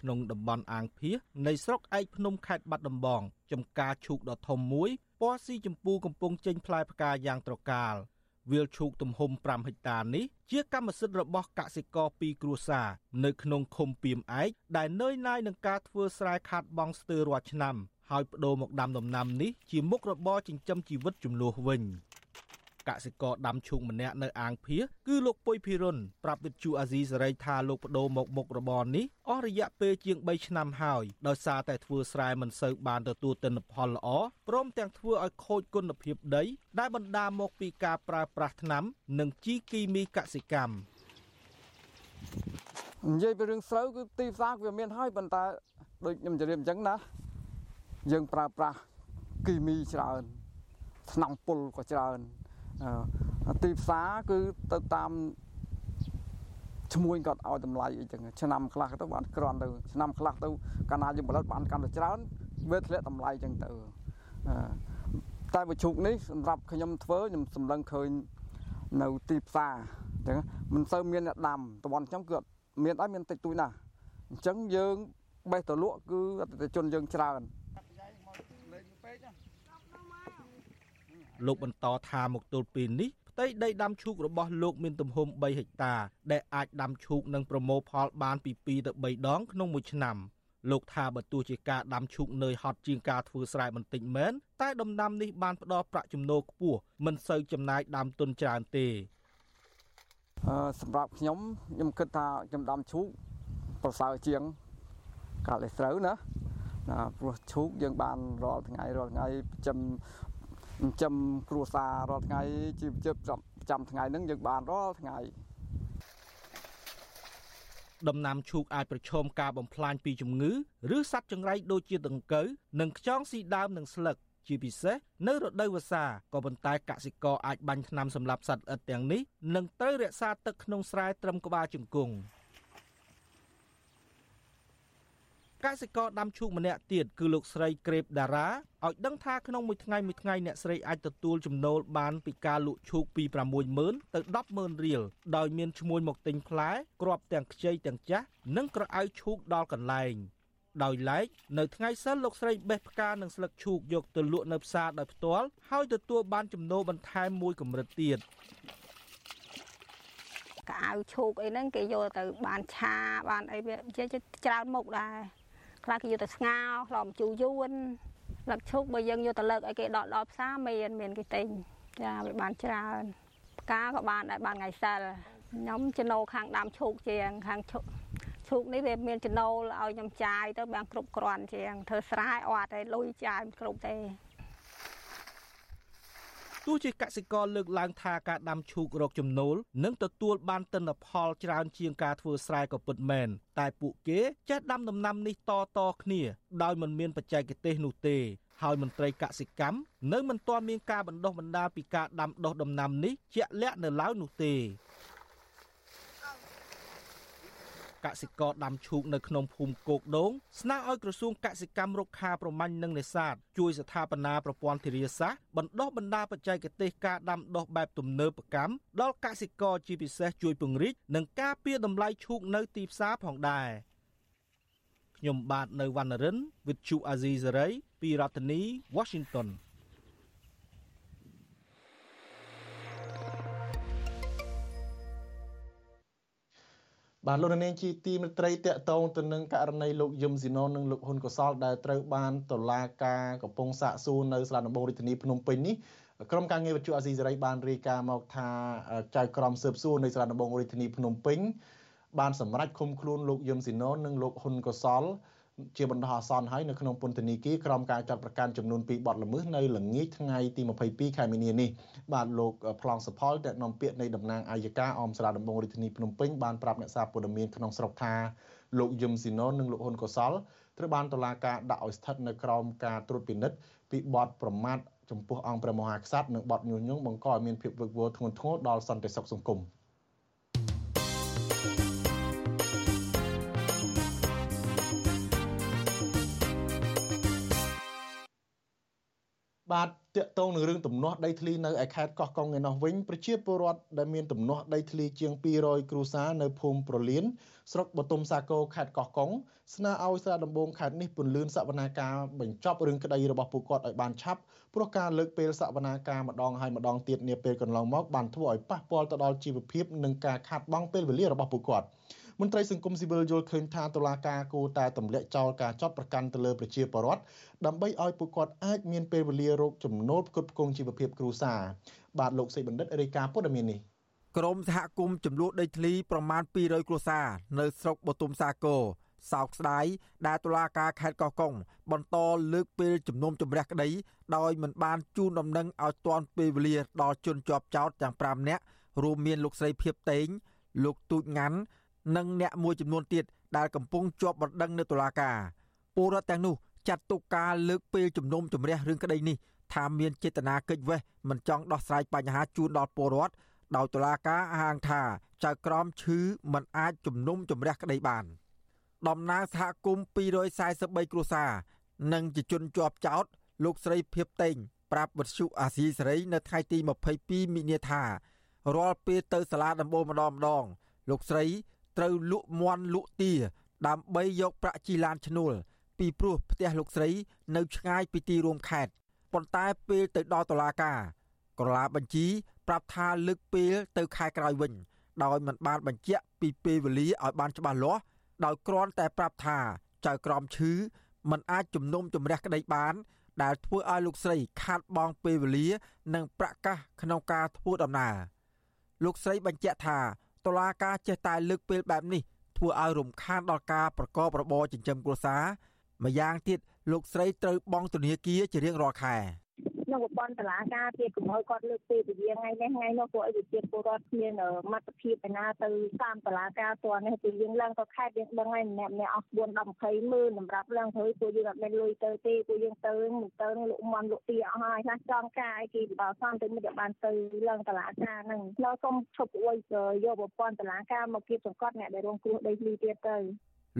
ក្នុងតំបន់អាងភៀសនៃស្រុកឯកភ្នំខេត្តបាត់ដំបងចំការឈូកដ៏ធំមួយពណ៌ស៊ីចម្ពូកំពុងចេញផ្លែផ្កាយ៉ាងត្រកាលវាលឈូកទំហំ5ហិកតានេះជាកម្មសិទ្ធិរបស់កសិករពីរគ្រួសារនៅក្នុងឃុំពីមឯកដែលនឿយណាយនឹងការធ្វើស្រែខាត់បងស្ទើររាល់ឆ្នាំហើយបដូរមកដាំដំណាំនេះជាមុខរបរចិញ្ចឹមជីវិតចំនួនវិញ។ កសិករដាំឈូកម្នាក់នៅអាងភៀសគឺលោកពុយភិរុនប្រាប់វិទ្យុអាស៊ីសេរីថាលោកបដូរមកមុខរបរនេះអស់រយៈពេលជាង3ឆ្នាំហើយដោយសារតែធ្វើស្រែមិនសូវបានទទួលទិន្នផលល្អព្រមទាំងធ្វើឲ្យខូចគុណភាពដីដែលបណ្ដាលមកពីការប្រើប្រាស់ថ្នាំ និងជីគីមីកសិកម្មនិយាយពីរឿងស្រូវគឺទីផ្សារវាមានហើយប៉ុន្តែដូចខ្ញុំជម្រាបអញ្ចឹងណាយើងប្រើប្រាស់គីមីច្រើនថ្នាំពុលក៏ច្រើន ទីផ្សារគឺទៅតាមឈ្មួញគាត់ឲ្យតម្លៃអីចឹងឆ្នាំខ្លះទៅបានក្រាន់ទៅឆ្នាំខ្លះទៅកាលណាយើងផលិតបានកាន់តែច្រើនវាធ្លាក់តម្លៃចឹងទៅតែវិជុកនេះសម្រាប់ខ្ញុំធ្វើខ្ញុំសម្លឹងឃើញនៅទីផ្សារអញ្ចឹងមិនសូវមានអ្នកដាំតបនខ្ញុំគឺមានដែរមានតិចតួចណាស់អញ្ចឹងយើងបេះទៅលក់គឺអតិថិជនយើងច្រើន លោកបន្តថាមកទល់ពេលនេះផ្ទៃដីដាំឈូករបស់លោកមានទំហំ3ហិកតា ដែលអាចដាំឈូកនិងប្រមូលផលបានពី2ទៅ3ដងក្នុងមួយឆ្នាំលោកថាបើទោះជាការដាំឈូកនៅហត់ជាងការធ្វើស្រែបន្តិចមែនតែដំណាំនេះបានផ្ដល់ប្រាក់ចំណូលខ្ពស់មិនសូវចំណាយដើមទុនច្រើនទេអឺសម្រាប់ខ្ញុំខ្ញុំគិតថាខ្ញុំដាំឈូកប្រសើរជាងកាលឯស្រូវណាណាព្រោះឈូកយើងបានរាល់ថ្ងៃរាល់ថ្ងៃចិញ្ចឹម ចិញ្ចឹមគ្រួសាររាល់ថ្ងៃជីវភាពប្រចាំថ្ងៃហ្នឹងយើងបានរាល់ថ្ងៃដំណាំឈូកអាចប្រឈមការបំផ្លាញពីជំងឺឬសត្វចង្រៃដូចជាដង្កូវនិងខ្យងស៊ីដើមនិងស្លឹកជាពិសេសនៅរដូវវស្សាក៏ប៉ុន្តែកសិករអាចបាញ់ថ្នាំសម្លាប់សត្វល្អិតទាំងនេះនិងត្រូវរក្សាទឹកក្នុងស្រែត្រឹមក្បាលជង្គង់ កសិករដាំឈូកម្នាក់ទៀតគឺលោកស្រីក្រេបតារាឲ្យដឹងថាក្នុងមួយថ្ងៃមួយថ្ងៃអ្នកស្រីអាចទទួលចំណូលបានពីការលក់ឈូកពី60000ទៅ100,000រៀលដោយមានឈ្មួញមកទិញផ្លែគ្រាប់ទាំងខ្ចីទាំងចាស់និងក្រអៅឈូកដល់កន្លែងដោយឡែកនៅថ្ងៃសិលលោកស្រីបេះផ្កានិងស្លឹកឈូកយកទៅលក់នៅផ្សារដោយផ្ទាល់ហើយទទួលបានចំណូលបន្ថែមមួយកម្រិតទៀតកៅឈូកអីហ្នឹងគេយកទៅបានឆាបានអីវាច្រើនមុខដែរ ខ្លះគេយកទៅស្ងោរខ្លំជូរយួនលឹកឈូកបើយើងយកទៅលើកឲ្យគេដកដល់ផ្សារមានមានគេទិញចាវាបានច្រើនផ្កាក៏បានដែរបានថ្ងៃសិលខ្ញុំចំណូលខាងដើមឈូកជាងខាងឈូកឈូកនេះវាមានចំណូលឲ្យខ្ញុំចាយទៅបានគ្រប់គ្រាន់ជាងធ្វើស្រែអត់ទេលុយចាយគ្រប់ទេ ទោះជាកសិករលើកឡើងថាការដាំឈូករកចំណូលនិងទទួលបានទិន្នផលច្រើនជាងការធ្វើស្រែក៏ពិតមែនតែពួកគេចេះដាំដំណាំនេះតតគ្នាដោយមិនមានបច្ចេកទេសនោះទេហើយមន្ត្រីកសិកម្មនៅមិនទាន់មានការបណ្ដុះបណ្ដាលពីការដាំដុះដំណាំនេះជាក់លាក់នៅឡើយនោះទេ កសិករដាំឈូកនៅក្នុងភូមិគោកដូងស្នើឲ្យក្រសួងកសិកម្មរុក្ខាប្រមាញ់និងនេសាទជួយស្ថាបនាប្រព័ន្ធធារាសាស្ត្របណ្ដុះបណ្ដាលបច្ចេកទេសការដាំដុះបែបទំនើបកម្មដល់កសិករជាពិសេសជួយពង្រីកនិងការពារតម្លៃឈូកនៅទីផ្សារផងដែរខ្ញុំបាទនៅវណ្ណរិន with Chu Azizi Saray ពីរដ្ឋធានី Washington បាទលោកនាងជាទីមេត្រីតកតងទៅនឹងករណីលោកយឹមស៊ីណុននិងលោកហ៊ុនកសលដែលត្រូវបានតុលាការកំពុងសាកសួរនៅសាលាដំបងរាជធានីភ្នំពេញនេះក្រុមការងារវិទ្យុអាស៊ីសេរីបានរាយការណ៍មកថាចៅក្រមស៊ើបសួរនៃសាលាដំបងរាជធានីភ្នំពេញបានសម្រេចឃុំខ្លួនលោកយឹមស៊ីណូននិងលោកហ៊ុនកុសល ជាបណ្ដោះអាសន្នហើយនៅក្នុងពន្ធនាគារក្រោមការចាត់ប្រកាន់ចំនួន2បទល្មើសនៅល្ងាចថ្ងៃទី22ខែមីនានេះបាទលោកប្លង់សុផលដែលនាំពាក្យនៃតំណាងអាយកាអមស្រាដំបងរាជធានីភ្នំពេញបានប្រាប់អ្នកសារព័ត៌មានក្នុងស្រុកថាលោកយឹមស៊ីណូននិងលោកហ៊ុនកុសលត្រូវបានតុលាការដាក់ឲ្យស្ថិតនៅក្រោមការត្រួតពិនិត្យពីបទប្រមាថចំពោះអង្គព្រះមហាក្សត្រនិងបទញុះញង់បង្កឲ្យមានភាពវឹកវរធ្ងន់ធ្ងរដល់សន្តិសុខសង្គម។ បាទតកតងនឹងរឿងទំនាស់ដីធ្លីនៅឯខេត្តកោះកុងឯណោះវិញប្រជាពលរដ្ឋដែលមានទំនាស់ដីធ្លីជាង200គ្រួសារនៅភូមិប្រលៀនស្រុកបទុមសាគរខេត្តកោះកុងស្នើឲ្យស្រាដំបងខេត្តនេះពន្លឿនសវនាការបញ្ចប់រឿងក្តីរបស់ពួកគាត់ឲ្យបានឆាប់ព្រោះការលើកពេលសវនាការម្ដងហើយម្ដងទៀតនាពេលកន្លងមកបានធ្វើឲ្យប៉ះពាល់ទៅដល់ជីវភាពនិងការខាតបង់ពេលវេលារបស់ពួកគាត់ មន្ត្រីសង្គមស៊ីវិលយល់ឃើញថាតុលាការគួរតែទម្លាក់ចោលការចាប់ប្រកាន់ទៅលើប្រជាពលរដ្ឋដើម្បីឲ្យពួកគាត់អាចមានពេលវេលារកចំណូលផ្គត់ផ្គង់ជីវភាពគ្រួសារបាទលោកសេបណ្ឌិតរាយការណ៍ព័ត៌មាននេះក្រមសហគមន៍ចំនួនដីធ្លីប្រមាណ200គ្រួសារនៅស្រុកបទុមសាគរសោកស្ដាយដែលតុលាការខេត្តកោះកុងបន្តលើកពេលជំនុំជម្រះក្តីដោយមិនបានជូនដំណឹងឲ្យទាន់ពេលវេលាដល់ជនជាប់ចោតទាំង5នាក់រួមមានលោកស្រីភៀបតេងលោកទូចងាន់ និងអ្នកមួយចំនួនទៀតដែលកំពុងជាប់បណ្ដឹងនៅតុលាការពលរដ្ឋទាំងនោះចាត់ទុកការលើកពេលជំនុំជម្រះរឿងក្តីនេះថាមានចេតនាកិច្ចវេះមិនចង់ដោះស្រាយបញ្ហាជូនដល់ពលរដ្ឋដោយតុលាការហាងថាចៅក្រមឈឺមិនអាចជំនុំជម្រះក្តីបានតំណាងសហគមន៍243គ្រួសារនិងជាជនជាប់ចោតលោកស្រីភៀបតេងប្រាប់វិទ្យុអាស៊ីសេរីនៅថ្ងៃទី22មិនិនាថារាល់ពេលទៅសាលាដំបូងម្ដងម្ដងលោកស្រី ត្រូវលក់មន់លក់ទាដើម្បីយកប្រាក់ជីឡានឈ្នួលពីព្រោះផ្ទះលោកស្រី នៅឆ្ងាយពីទីរួមខេត្តប៉ុន្តែពេលទៅដល់តុលាការក្រឡាបញ្ជីប្រាប់ថាលើកពេលទៅខែក្រោយវិញ ដោយមិនបានបញ្ជាក់ពីពេលវេលាឲ្យបានច្បាស់លាស់ដោយគ្រាន់តែប្រាប់ថាចៅក្រមឈឺមិនអាចជំនុំជម្រះក្តីបាន ដែលធ្វើឲ្យលោកស្រីខាតបង់ពេលវេលា និងប្រាក់កាសក្នុងការធ្វើដំណើរលោកស្រីបញ្ជាក់ថា តុលាការចេះតែលើកពេលបែបនេះធ្វើឲ្យរំខានដល់ការប្រកបរបរចិញ្ចឹមគ្រួសារម្យ៉ាងទៀតលោកស្រីត្រូវបង់ធនាគារជារៀងរាល់ខែ ក្នុងប្រព័ន្ធតឡាការទៀតកុំឲ្យគាត់លើកពេលពលាថ្ងៃនេះថ្ងៃនោះពួកឲ្យវិជាពលរដ្ឋគ្មានមតិភាពឯណាទៅតាមតឡាការតនេះពីយើងឡើងទៅខេត្តយើងដឹងហើយម្នាក់ម្នាក់អស់4 10 20ម៉ឺនសម្រាប់ឡើងទៅពួកយើងអត់មានលុយទៅទេពួកយើងទៅមិនទៅលក់មន់លក់ទីអស់ហើយខ្លះចង់ការអីគេបើសំទៅមិនបានទៅឡើងតឡាការហ្នឹងនៅសុំឈប់អួយយកប្រព័ន្ធតឡាការមកគៀបសង្កត់អ្នកដែលរងគ្រោះដីធ្លីទៀតទៅ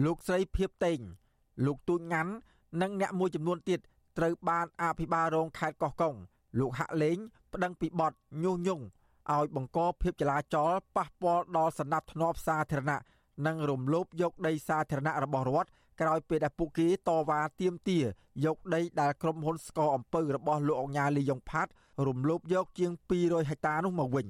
លោកស្រីភៀបតេងលោកទូចងាន់និងអ្នកមួយចំនួនទៀត ត្រូវបានអភិបាលរងខេត្តកោះកុងលោកហាក់លេងប្តឹងពីបទញុះញង់ឲ្យបង្កភាពចលាចលប៉ះពាល់ដល់សណ្ដាប់ធ្នាប់សាធារណៈនិងរំលោភយកដីសាធារណៈរបស់រដ្ឋក្រោយពេលដែលពួកគេតវ៉ាទាមទារយកដីដែលក្រុមហ៊ុនស្កអំពៅរបស់លោកអង្ញាលីយ៉ុងផាត់រំលោភយកជាង200ហិកតានោះមកវិញ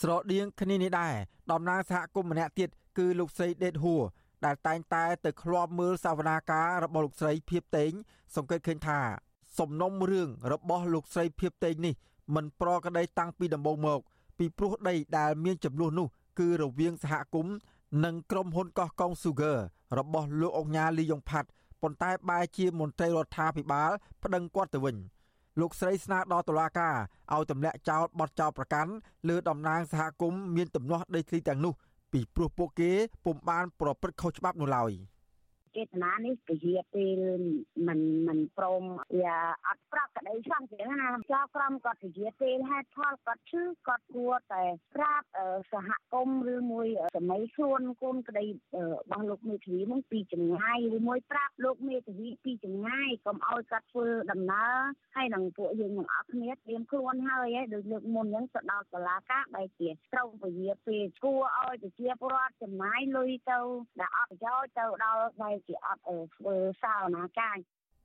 ស្រដៀងគ្នានេះដែរតំណាងសហគមន៍ម្នាក់ទៀតគឺលោកស្រីដេតហួរ ដែលតែងតែទៅឃ្លាំមើលសវនាការរបស់លោកស្រីភៀបតេង សង្កេតឃើញថា សំណុំរឿងរបស់លោកស្រីភៀបតេងនេះមិនប្រក្រតីតាំងពីដំបូងមក ពីព្រោះដីដែលមានចំនួននោះ គឺរវាងសហគមន៍និងក្រុមហ៊ុនកោះកុង Sugar របស់លោកអង្ញាលីយ៉ុងផាត់ប៉ុន្តែបែរជាមន្ត្រីរដ្ឋាភិបាលប្តឹងគាត់ទៅវិញលោកស្រីស្នើដល់តុលាការឲ្យទម្លាក់ចោលបទចោលប្រកាន់លើតំណាងសហគមន៍មានទំនាស់ដីធ្លីទាំងនោះ ពីព្រោះពួកគេពុំបានប្រព្រឹត្តខុសច្បាប់នោះឡើយ។ ចេតនានេះពជាពេលមិនមិនព្រមវាអត់ប្រកក្តីសង្ឃចឹងណាចៅក្រមគាត់ពជាពេលហេតុផលគាត់ឈឺគាត់គួរតែប្រាប់សហគមន៍ឬមួយសម័យខ្លួនកូនក្តីរបស់លោកមេធាវីនឹងពីចម្ងាយឬមួយប្រាប់លោកមេធាវីពីចម្ងាយកុំឲ្យគាត់ធ្វើដំណើរហើយនឹងពួកយើងទាំងអស់គ្នាត្រៀមខ្លួនហើយដូចលើកមុនហ្នឹងទៅដល់សាលាការបែរជាត្រូវពជាពេលគួរឲ្យប្រជាពលរដ្ឋចំណាយលុយទៅដែលអត់ប្រយោជន៍ទៅដល់បែរជាអត់ធ្វើសាវនាការ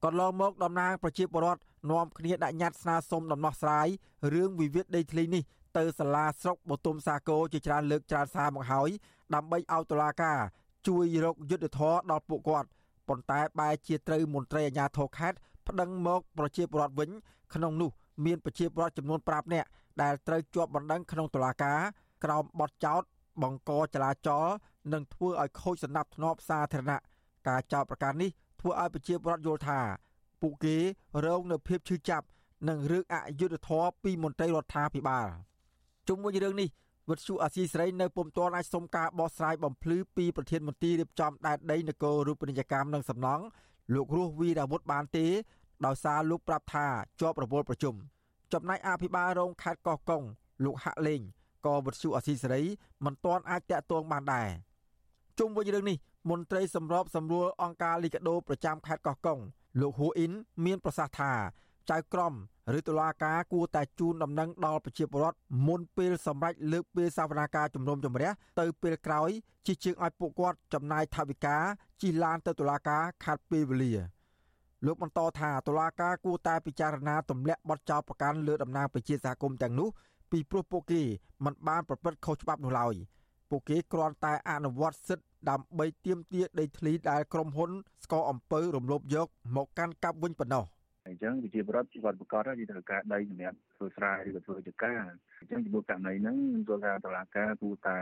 កន្លងមកតំណាងប្រជាពលរដ្ឋនាំគ្នាដាក់ញត្តិស្នើសុំដំណោះស្រាយរឿងវិវាទដីធ្លីនេះទៅសាលាស្រុកបទុមសាគរជាច្រើនលើកច្រើនសារមកហើយដើម្បីឲ្យតុលាការជួយរកយុត្តិធម៌ដល់ពួកគាត់ប៉ុន្តែបែរជាត្រូវមន្ត្រីអាជ្ញាធរខេត្តប្តឹងមកប្រជាពលរដ្ឋវិញ ក្នុងនោះមានប្រជាពលរដ្ឋចំនួន5នាក់ដែលត្រូវជាប់បណ្ដឹងក្នុងតុលាការក្រោមបទចោទបង្កចលាចលនិងធ្វើឲ្យខូចសណ្ដាប់ធ្នាប់សាធារណៈ ការចោទប្រកាន់នេះធ្វើឲ្យប្រជាពលរដ្ឋយល់ថាពួកគេរងនៅភាពឈឺចាប់និងរឿងអយុត្តិធម៌ពីមន្ត្រីរដ្ឋាភិបាលជុំវិញរឿងនេះវិទ្យុអាស៊ីសេរីនៅពុំទាន់អាចសុំការបកស្រាយបំភ្លឺពីប្រធានមន្ត្រីរៀបចំដែនដីនគររូបនីយកម្មនិងសំណង់លោករស់វីរាវុធបានទេដោយសារលោកប្រាប់ថាជាប់រវល់ប្រជុំចំណែកអភិបាលរងខេត្តកោះកុងលោកហាក់លេងក៏វិទ្យុអាស៊ីសេរីមិនទាន់អាចតាក់ទងបានដែរ ជុំវិញរឿងនេះមន្ត្រីសម្របសម្រួលអង្គការលីកាដូប្រចាំខេត្តកោះកុងលោកហ៊ូអ៊ីនមានប្រសាសន៍ថាចៅក្រមឬតុលាការគួរតែជូនដំណឹងដល់ប្រជាពលរដ្ឋមុនពេលសម្រេចលើកពេលសវនាការជំនុំជម្រះទៅពេលក្រោយជាជាងឲ្យពួកគាត់ចំណាយថវិកាជិះឡានទៅតុលាការខាត់ពេលវេលាលោកបន្តថាតុលាការគួរតែពិចារណាទម្លាក់បទចោទប្រកាន់លើតំណាងប្រជាសហគមន៍ទាំងនោះពីព្រោះពួកគេមិនបានប្រព្រឹត្តខុសច្បាប់នោះឡើយ ពួកគេគ្រាន់តែអនុវត្តសិទ្ធិដើម្បីទាមទារដីធ្លីដែលក្រុមហ៊ុនស្កអំពើរំលោភយក មកកាន់កាប់វិញប៉ុណ្ណោះអញ្ចឹងវិជាប្រដ្ឋគាត់ប្រកាសថាត្រូវការដីសម្រាប់ធ្វើស្រែឬក៏ធ្វើចការអញ្ចឹងចំពោះករណីហ្នឹងគាត់ថាតឡាការគួរតែ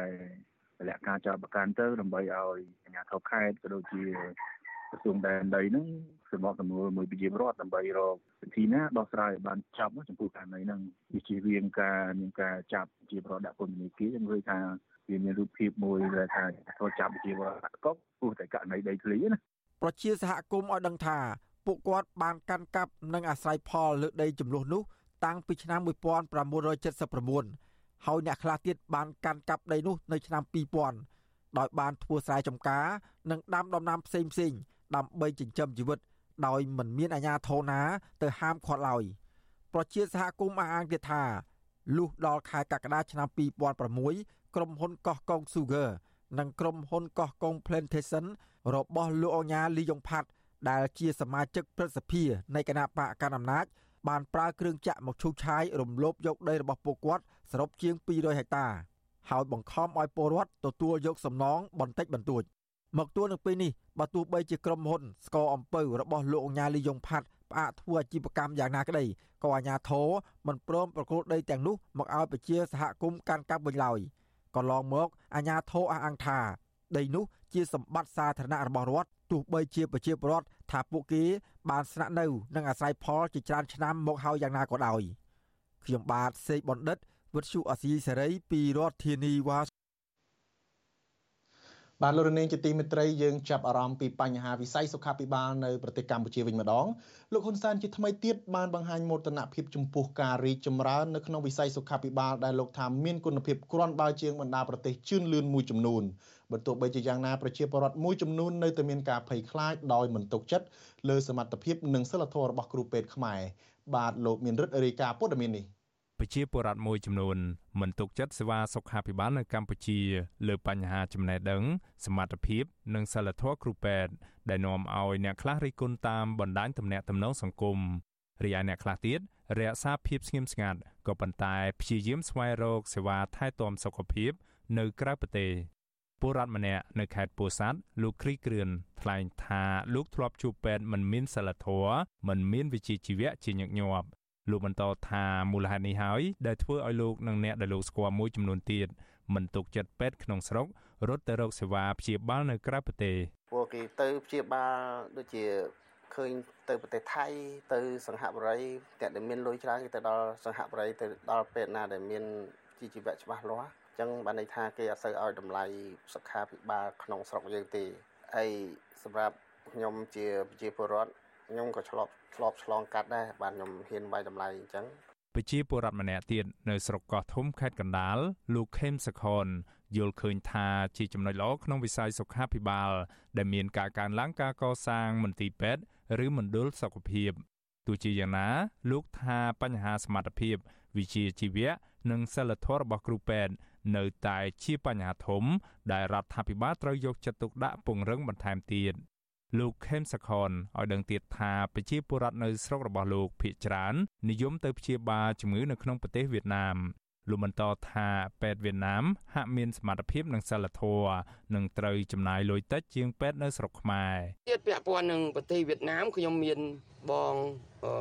លក្ខការចោតប្រកាន់ទៅដើម្បីឲ្យអាជ្ញាធរខេត្តក៏ដូចជាក្រសួងដែនដីហ្នឹងសម្របសម្រួលមួយវិជាប្រដ្ឋដើម្បីរកវិធីណាដោះស្រាយឲ្យបានចប់ចំពោះករណីហ្នឹងវាជារៀងការមានការចាប់វិជាប្រដ្ឋដាក់ពន្ធនាគារខ្ញុំឃើញថា វាមានរូបភាពមួយដែលថាធ្វើចាប់វិជាប្រដ្ឋកប់ព្រោះតែករណីដីធ្លីណាប្រជាសហគមន៍ឲ្យដឹងថាពួកគាត់បានកាន់កាប់និងអាស្រ័យផលលើដីចំនួននោះតាំងពីឆ្នាំ1979ហើយអ្នកខ្លះទៀតបានកាន់កាប់ដីនោះនៅឆ្នាំ2000ដោយបានធ្វើស្រែចម្ការ និងដាំដំណាំផ្សេងផ្សេងដើម្បីចិញ្ចឹមជីវិត ដោយមិនមានអាជ្ញាធរណា ទៅហាមឃាត់ឡើយប្រជាសហគមន៍អះអាងទៀតថាលុះដល់ខែកក្កដាឆ្នាំ2006 ក្រុមហ៊ុនកោះកុង Sugar និងក្រុមហ៊ុនកោះកុង Plantation របស់លោកអញ្ញាលីយ៉ុងផាត់ដែលជាសមាជិកព្រឹទ្ធសភានៃគណៈបកកណ្ដាលអំណាចបានប្រើគ្រឿងចាក់មកឈូសឆាយរំលោភយកដីរបស់ពួកគាត់សរុបជាង200ហិកតាហើយបង្ខំឲ្យពលរដ្ឋទទួលយកសំណងបន្តិចបន្តួចមកទួលនៅពេលនេះបើទោះបីជាក្រុមហ៊ុនស្កអំពៅរបស់លោកអញ្ញាលីយ៉ុងផាត់ផ្អាកធ្វើអាជីវកម្មយ៉ាងណាក្តីក៏អាជ្ញាធរមិនព្រមប្រគល់ដីទាំងនោះមកឲ្យប្រជាសហគមន៍កាន់កាប់វិញឡើយ កន្លងមកអាជ្ញាធរអះអាងថា ដីនោះជាសម្បត្តិសាធារណៈរបស់រដ្ឋទោះបីជាប្រជាពលរដ្ឋថាពួកគេបានស្នាក់នៅនិងអាស្រ័យផលជាច្រើនឆ្នាំមកហើយយ៉ាងណាក៏ដោយខ្ញុំបាទសេកបណ្ឌិតវិទ្យុអាស៊ីសេរីពីរដ្ឋធានីវ៉ា បាទលោករនាងជាទីមេត្រីយើងចាប់អារម្មណ៍ពីបញ្ហាវិស័យសុខាភិបាលនៅប្រទេសកម្ពុជាវិញម្ដងលោកហ៊ុនសែនជាថ្មីទៀតបានបង្ហាញមោទនភាពចំពោះការរីកចម្រើននៅក្នុងវិស័យសុខាភិបាលដែលលោកថាមានគុណភាពគ្រាន់បើជាងបណ្ដាប្រទេសជឿនលឿនមួយចំនួនបើទោះបីជាយ៉ាងណាប្រជាពលរដ្ឋមួយចំនួននៅតែមានការភ័យខ្លាចដោយមិនទុកចិត្តលើសមត្ថភាពនិងសិលធម៌របស់គ្រូពេទ្យខ្មែរបាទលោកមានរិទ្ធរាយការណ៍ព័ត៌មាននេះ ប្រជាពលរដ្ឋមួយចំនួនមិនទុកចិត្តសេវាសុខាភិបាលនៅកម្ពុជា លើបញ្ហាចំណេះដឹង សមត្ថភាព និងសិលធម៌គ្រូពេទ្យដែលនាំឲ្យអ្នកខ្លះរិះគន់តាមបណ្ដាញទំនាក់ទំនងសង្គមរីឯអ្នកខ្លះទៀតរក្សាភាពស្ងៀមស្ងាត់ក៏ប៉ុន្តែព្យាយាមស្វែងរកសេវាថែទាំសុខភាព នៅក្រៅប្រទេសពលរដ្ឋម្នាក់នៅខេត្តពោធិ៍សាត់លោកគ្រីគ្រឿនថ្លែងថាលោកធ្លាប់ជួបពេទ្យមិនមានសិលធម៌មិនមានវិជ្ជាជីវៈជាញឹកញាប់ លោកបន្តថាមូលហេតុនេះហើយដែលធ្វើឲ្យលោកនិងអ្នកដែលលោកស្គាល់មួយចំនួនទៀតមិនទុកចិត្តពេទ្យក្នុងស្រុករត់ទៅរកសេវាព្យាបាលនៅក្រៅប្រទេសពួកគេទៅព្យាបាលដូចជាឃើញទៅប្រទេសថៃទៅសង្ហបុរីតែដែលមានលុយច្រើនគេទៅដល់សង្ហបុរីទៅដល់ពេទ្យណាដែលមានជីជីវៈច្បាស់លាស់អញ្ចឹងបានន័យថាគេអត់សូវឲ្យតម្លៃសុខាភិបាលក្នុងស្រុកយើងទេហើយសម្រាប់ខ្ញុំជាប្រជាពលរដ្ឋ ខ្ញុំក៏ឆ្លប់ឆ្លប់ឆ្លងកាត់ដែរបាទខ្ញុំហ៊ានវាយតម្លៃអញ្ចឹងប្រជាពលរដ្ឋម្នាក់ទៀតនៅស្រុកកោះធំខេត្តកណ្ដាលលោកខេមសខនយល់ឃើញថាជាចំណុចល្អក្នុងវិស័យសុខាភិបាល ដែលមានការកើនឡើងការកសាងមន្ទីរពេទ្យឬមណ្ឌលសុខភាពទោះជាយ៉ាងណា លោកថាបញ្ហាសមត្ថភាព វិជ្ជាជីវៈនិងសិលធម៌របស់គ្រូពេទ្យនៅតែជាបញ្ហាធំ ដែលរដ្ឋាភិបាលត្រូវយកចិត្តទុកដាក់ពង្រឹងបន្ថែមទៀត លោកខេមសខនឲ្យដឹងទៀតថាប្រជាពលរដ្ឋនៅស្រុករបស់លោកភៀកច្រើននិយមទៅព្យាបាលជំងឺនៅក្នុងប្រទេសវៀតណាមលោកបន្តថាពេទ្យវៀតណាមហាក់មានសមត្ថភាពនិងសិលធម៌និងត្រូវចំណាយលុយតិចជាងពេទ្យនៅស្រុកខ្មែរទៀតពាក់ព័ន្ធនឹងប្រទេសវៀតណាមខ្ញុំមានបង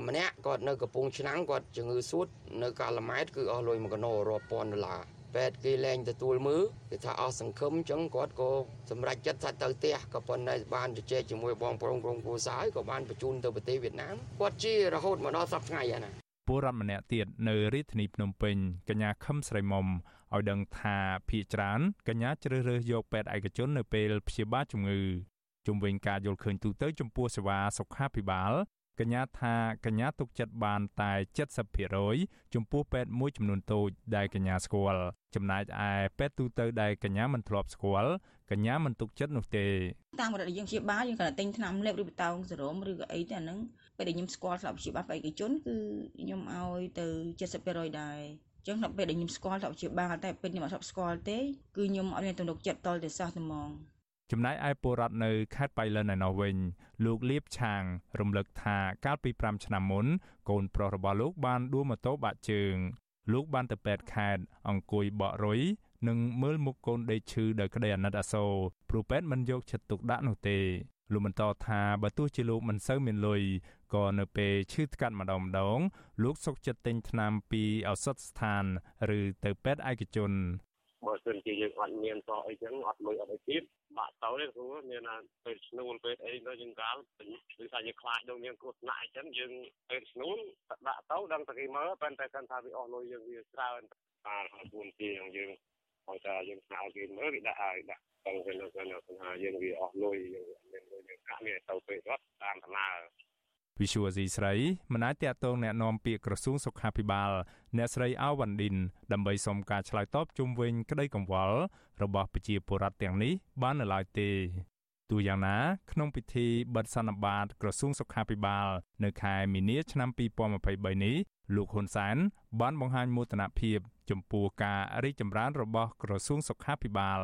ម្នាក់គាត់នៅកំពង់ឆ្នាំងគាត់ជំងឺសួតនៅកាឡាម៉ែតគឺអស់លុយមួយកណោរាប់ពាន់ដុល្លារ ពេទ្យគេលែងទទួលមើលគេថាអស់សង្ឃឹមអញ្ចឹងគាត់ក៏សម្រេចចិត្តថាទៅផ្ទះក៏ប៉ុន្តែបានជជែកជាមួយបងប្រុសក្រុមគ្រួសារក៏បានបញ្ជូនទៅប្រទេសវៀតណាមគាត់ជារហូតមកដល់សប្តាហ៍ថ្ងៃហ្នឹងពលរដ្ឋម្នាក់ទៀតនៅរាជធានីភ្នំពេញកញ្ញាខឹមស្រីមុំឲ្យដឹងថាភ ieck ច្រើនកញ្ញាជ្រើសរើសយកពេទ្យឯកជននៅពេលព្យាបាលជំងឺជុំវិញការយល់ឃើញទូទៅចំពោះសេវាសុខាភិបាល កញ្ញាថាកញ្ញាទុកចិត្តបានតែ70%ចំពោះពេទ្យមួយចំនួនតូចដែលកញ្ញាស្គាល់ចំណែកឯពេទ្យទូទៅដែលកញ្ញាមិនធ្លាប់ស្គាល់កញ្ញាមិនទុកចិត្តនោះទេតាមរយៈយើងព្យាបាលយើងគ្រាន់តែទិញថ្នាំលេបឬបតោងសេរ៉ូមឬក៏អីទៅអាហ្នឹងពេលដែលខ្ញុំស្គាល់ស្រាប់ព្យាបាលបេក្ខជនគឺខ្ញុំឲ្យទៅ70%ដែរចឹងដល់ពេលដែលខ្ញុំស្គាល់ថាព្យាបាលតែពេលខ្ញុំអត់ស្គាល់ទេគឺខ្ញុំអត់មានទំនុកចិត្តតលទៅសោះតែហ្មង ចំណែកឯពលរដ្ឋនៅខេត្តបៃលិនឯណោះវិញលោកលៀបឆាង រំលឹកថាកាលពី5ឆ្នាំមុនកូនប្រុសរបស់លោកបានដួលម៉ូតូបាក់ជើង លោកបានទៅពេទ្យខេត្តអង្គុយបករុយនិងមើលមុខកូនដេកឈឺដោយក្តីអាណិតអាសូរព្រោះពេទ្យមិនយកចិត្តទុកដាក់នោះទេលោកបន្តថាបើទោះជាលោកមិនសូវមានលុយក៏នៅពេលឈឺថ្កាត់ម្ដងម្ដងលោកសុកចិត្តទិញថ្នាំពីឱសថស្ថាន ឬទៅពេទ្យឯកជន បើសិនជាយើងអត់មានសោះអីចឹងអត់លុយអត់អីទៀតបាក់ទៅទេគ្រូមានណាពេលស្នូលពេលអីទៅយើងកាលគឺថាយើងខ្លាចដូចមានគ្រោះថ្នាក់អញ្ចឹងយើងពេលស្នូលដាក់ទៅដឹងតែគេមើលប៉ុន្តែគាត់ថាវាអស់លុយយើងវាច្រើនបានហើយពួនជាយើងហើយថាយើងស្នើគេមើលគេដាក់ឲ្យដាក់ទៅទៅនៅក្នុងថាយើងវាអស់លុយយើងមានលុយយើងកាក់មានទៅពេលគាត់តាមដំណើរ វិសុវអាស៊ីស្រីមិនអាចតាក់ទងแนะនាំពាក្យក្រសួងសុខាភិបាលអ្នកស្រីអាវ៉ាន់ឌិនដើម្បីសុំការឆ្លើយតបជុំវិញក្តីកង្វល់របស់ប្រជាពលរដ្ឋទាំងនេះបាននៅឡើយទេទូយ៉ាងណាក្នុងពិធីបិទសន្និបាតក្រសួងសុខាភិបាលនៅខែមីនាឆ្នាំ2023នេះលោកហ៊ុនសែនបានបង្ហាញមោទនភាពចំពោះការរីកចម្រើនរបស់ក្រសួងសុខាភិបាល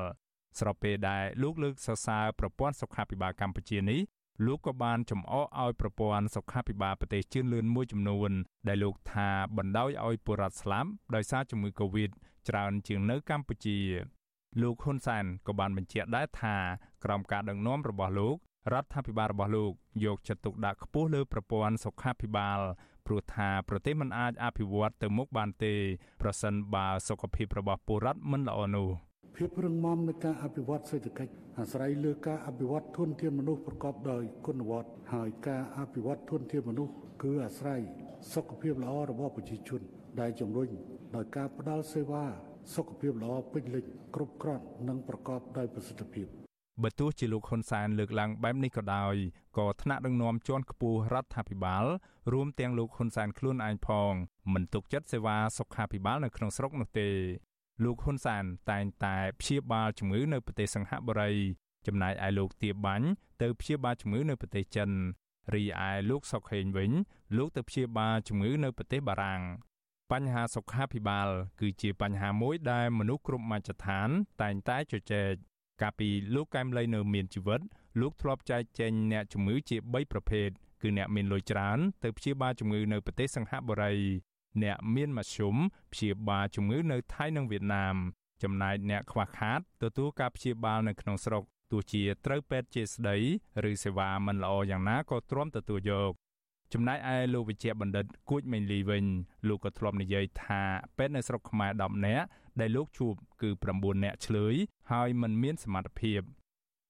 ស្របពេលដែលលោកលើកសរសើរប្រព័ន្ធសុខាភិបាលកម្ពុជានេះ លោកក៏បានចំអកឲ្យប្រព័ន្ធសុខាភិបាលប្រទេសជឿនលឿនមួយចំនួន ដែលលោកថាបណ្ដោយឲ្យពលរដ្ឋស្លាប់ដោយសារជំងឺ Covid ច្រើនជាងនៅកម្ពុជាលោកហ៊ុនសែនក៏បានបញ្ជាក់ដែរថាក្រោមការដឹកនាំរបស់លោករដ្ឋាភិបាលរបស់លោកយកចិត្តទុកដាក់ខ្ពស់លើប្រព័ន្ធសុខាភិបាលព្រោះថាប្រទេសមិនអាចអភិវឌ្ឍទៅមុខបានទេ ប្រសិនបើសុខភាពរបស់ពលរដ្ឋមិនល្អនោះ។ ភាពរឹងមាំនៃការអភិវឌ្ឍសេដ្ឋកិច្ចអាស្រ័យលើការអភិវឌ្ឍធនធានមនុស្សប្រកបដោយគុណវត្តហើយការអភិវឌ្ឍធនធានមនុស្សគឺអាស្រ័យសុខភាពល្អរបស់ប្រជាជន ដែលជំរុញដោយការផ្តល់សេវាសុខភាពល្អពេញលេញគ្រប់គ្រាន់និងប្រកបដោយប្រសិទ្ធភាពបើទោះជាលោកហ៊ុនសែនលើកឡើងបែបនេះក៏ដោយក៏ថ្នាក់ដឹកនាំជាន់ខ្ពស់រដ្ឋាភិបាលរួមទាំងលោកហ៊ុនសែនខ្លួនឯងផងមិនទុកចិត្តសេវាសុខាភិបាលនៅក្នុងស្រុកនោះទេ លោកហ៊ុនសានតែងតែព្យាបាលជំងឺនៅប្រទេសសង្ហបុរី ចំណែកឯលោកទៀបាញ់ទៅព្យាបាលជំងឺនៅប្រទេសចិនរីឯលោកសុកហេងវិញ លោកទៅព្យាបាលជំងឺនៅប្រទេសបារាំងបញ្ហាសុខាភិបាល គឺជាបញ្ហាមួយដែលមនុស្សគ្រប់មជ្ឈដ្ឋាន តែងតែជជែកកាលពីលោកកែមលីនៅមានជីវិត លោកធ្លាប់ចែកចែងអ្នកជំងឺជា3ប្រភេទគឺអ្នកមានលុយច្រើនទៅព្យាបាលជំងឺនៅប្រទេសសង្ហបុរី អ្នកមានមធ្យមព្យាបាលជំងឺនៅថៃនិងវៀតណាម ចំណែកអ្នកខ្វះខាតទទួលការព្យាបាលនៅក្នុងស្រុកទោះជាត្រូវពេទ្យជាស្ដីឬសេវាមិនល្អយ៉ាងណាក៏ទ្រាំទទួលយកចំណែកឯលោកវិជ្ជបណ្ឌិតគួចមេងលីវិញលោកក៏ធ្លាប់និយាយថាពេទ្យនៅស្រុកខ្មែរ10នាក់ដែលលោកជួបគឺ9នាក់ឆ្លើយហើយមិនមានសមត្ថភាព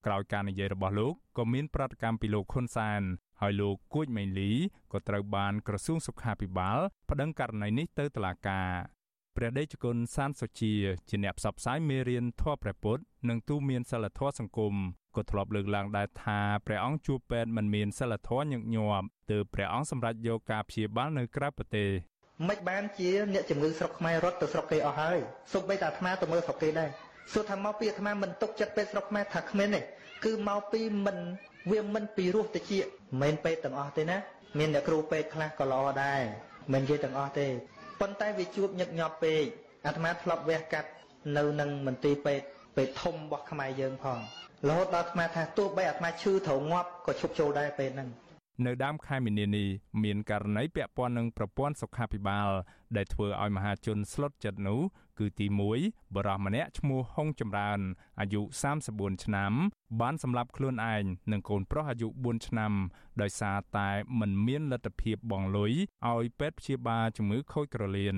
ក្រោយការនិយាយរបស់លោកក៏មានប្រតិកម្មពីលោកខុនសាន ហើយលោកគួចមេងលីក៏ត្រូវបានក្រសួងសុខាភិបាលប្តឹងករណីនេះទៅតុលាការព្រះដេចគុណសានសុជាជាអ្នកផ្សព្វផ្សាយមេរៀនធម៌ព្រះពុទ្ធនិងទូមានសិលធម៌សង្គមក៏ធ្លាប់លើកឡើងដែរថាព្រះអង្គជួបពេទ្យមិនមានសិលធម៌ញឹកញាប់ទើបព្រះអង្គសម្រេចយកការព្យាបាលនៅក្រៅប្រទេសមិនបានជាអ្នកជំងឺស្រុកខ្មែររត់ទៅស្រុកគេអស់ហើយសូម្បីតែអាត្មាទៅមើលស្រុកគេដែរសួរថាមកពីអាត្មាមិនទុកចិត្តពេទ្យស្រុកខ្មែរថាគ្មានទេគឺមកពីមិន វាមិនពីរោះតិចមិនពេទ្យទាំងអស់ទេណាមានអ្នកគ្រូពេទ្យខ្លះក៏ល្អដែរមិននិយាយទាំងអស់ទេប៉ុន្តែវាជួបញឹកញាប់ពេកអាត្មាធ្លាប់វះកាត់នៅនឹងមន្ទីរពេទ្យពេទ្យធំរបស់ខ្មែរយើងផងរហូតដល់អាត្មាថាទោះបីអាត្មាឈឺត្រូវងាប់ក៏ឈប់ចូលដែរពេលហ្នឹងនៅដើមខែមីនានេះមានករណីពាក់ព័ន្ធនឹងប្រព័ន្ធសុខាភិបាល ដែលធ្វើឲ្យមហាជនស្លុតចិត្តនោះ គឺទី1បរិះម្នាក់ឈ្មោះហុងចម្រើនអាយុ34ឆ្នាំបានសម្លាប់ខ្លួនឯងនិងកូនប្រុសអាយុ4ឆ្នាំដោយសារតែមិនមានលទ្ធភាពបង់លុយឲ្យពេទ្យព្យាបាលជំងឺខូចក្រលៀន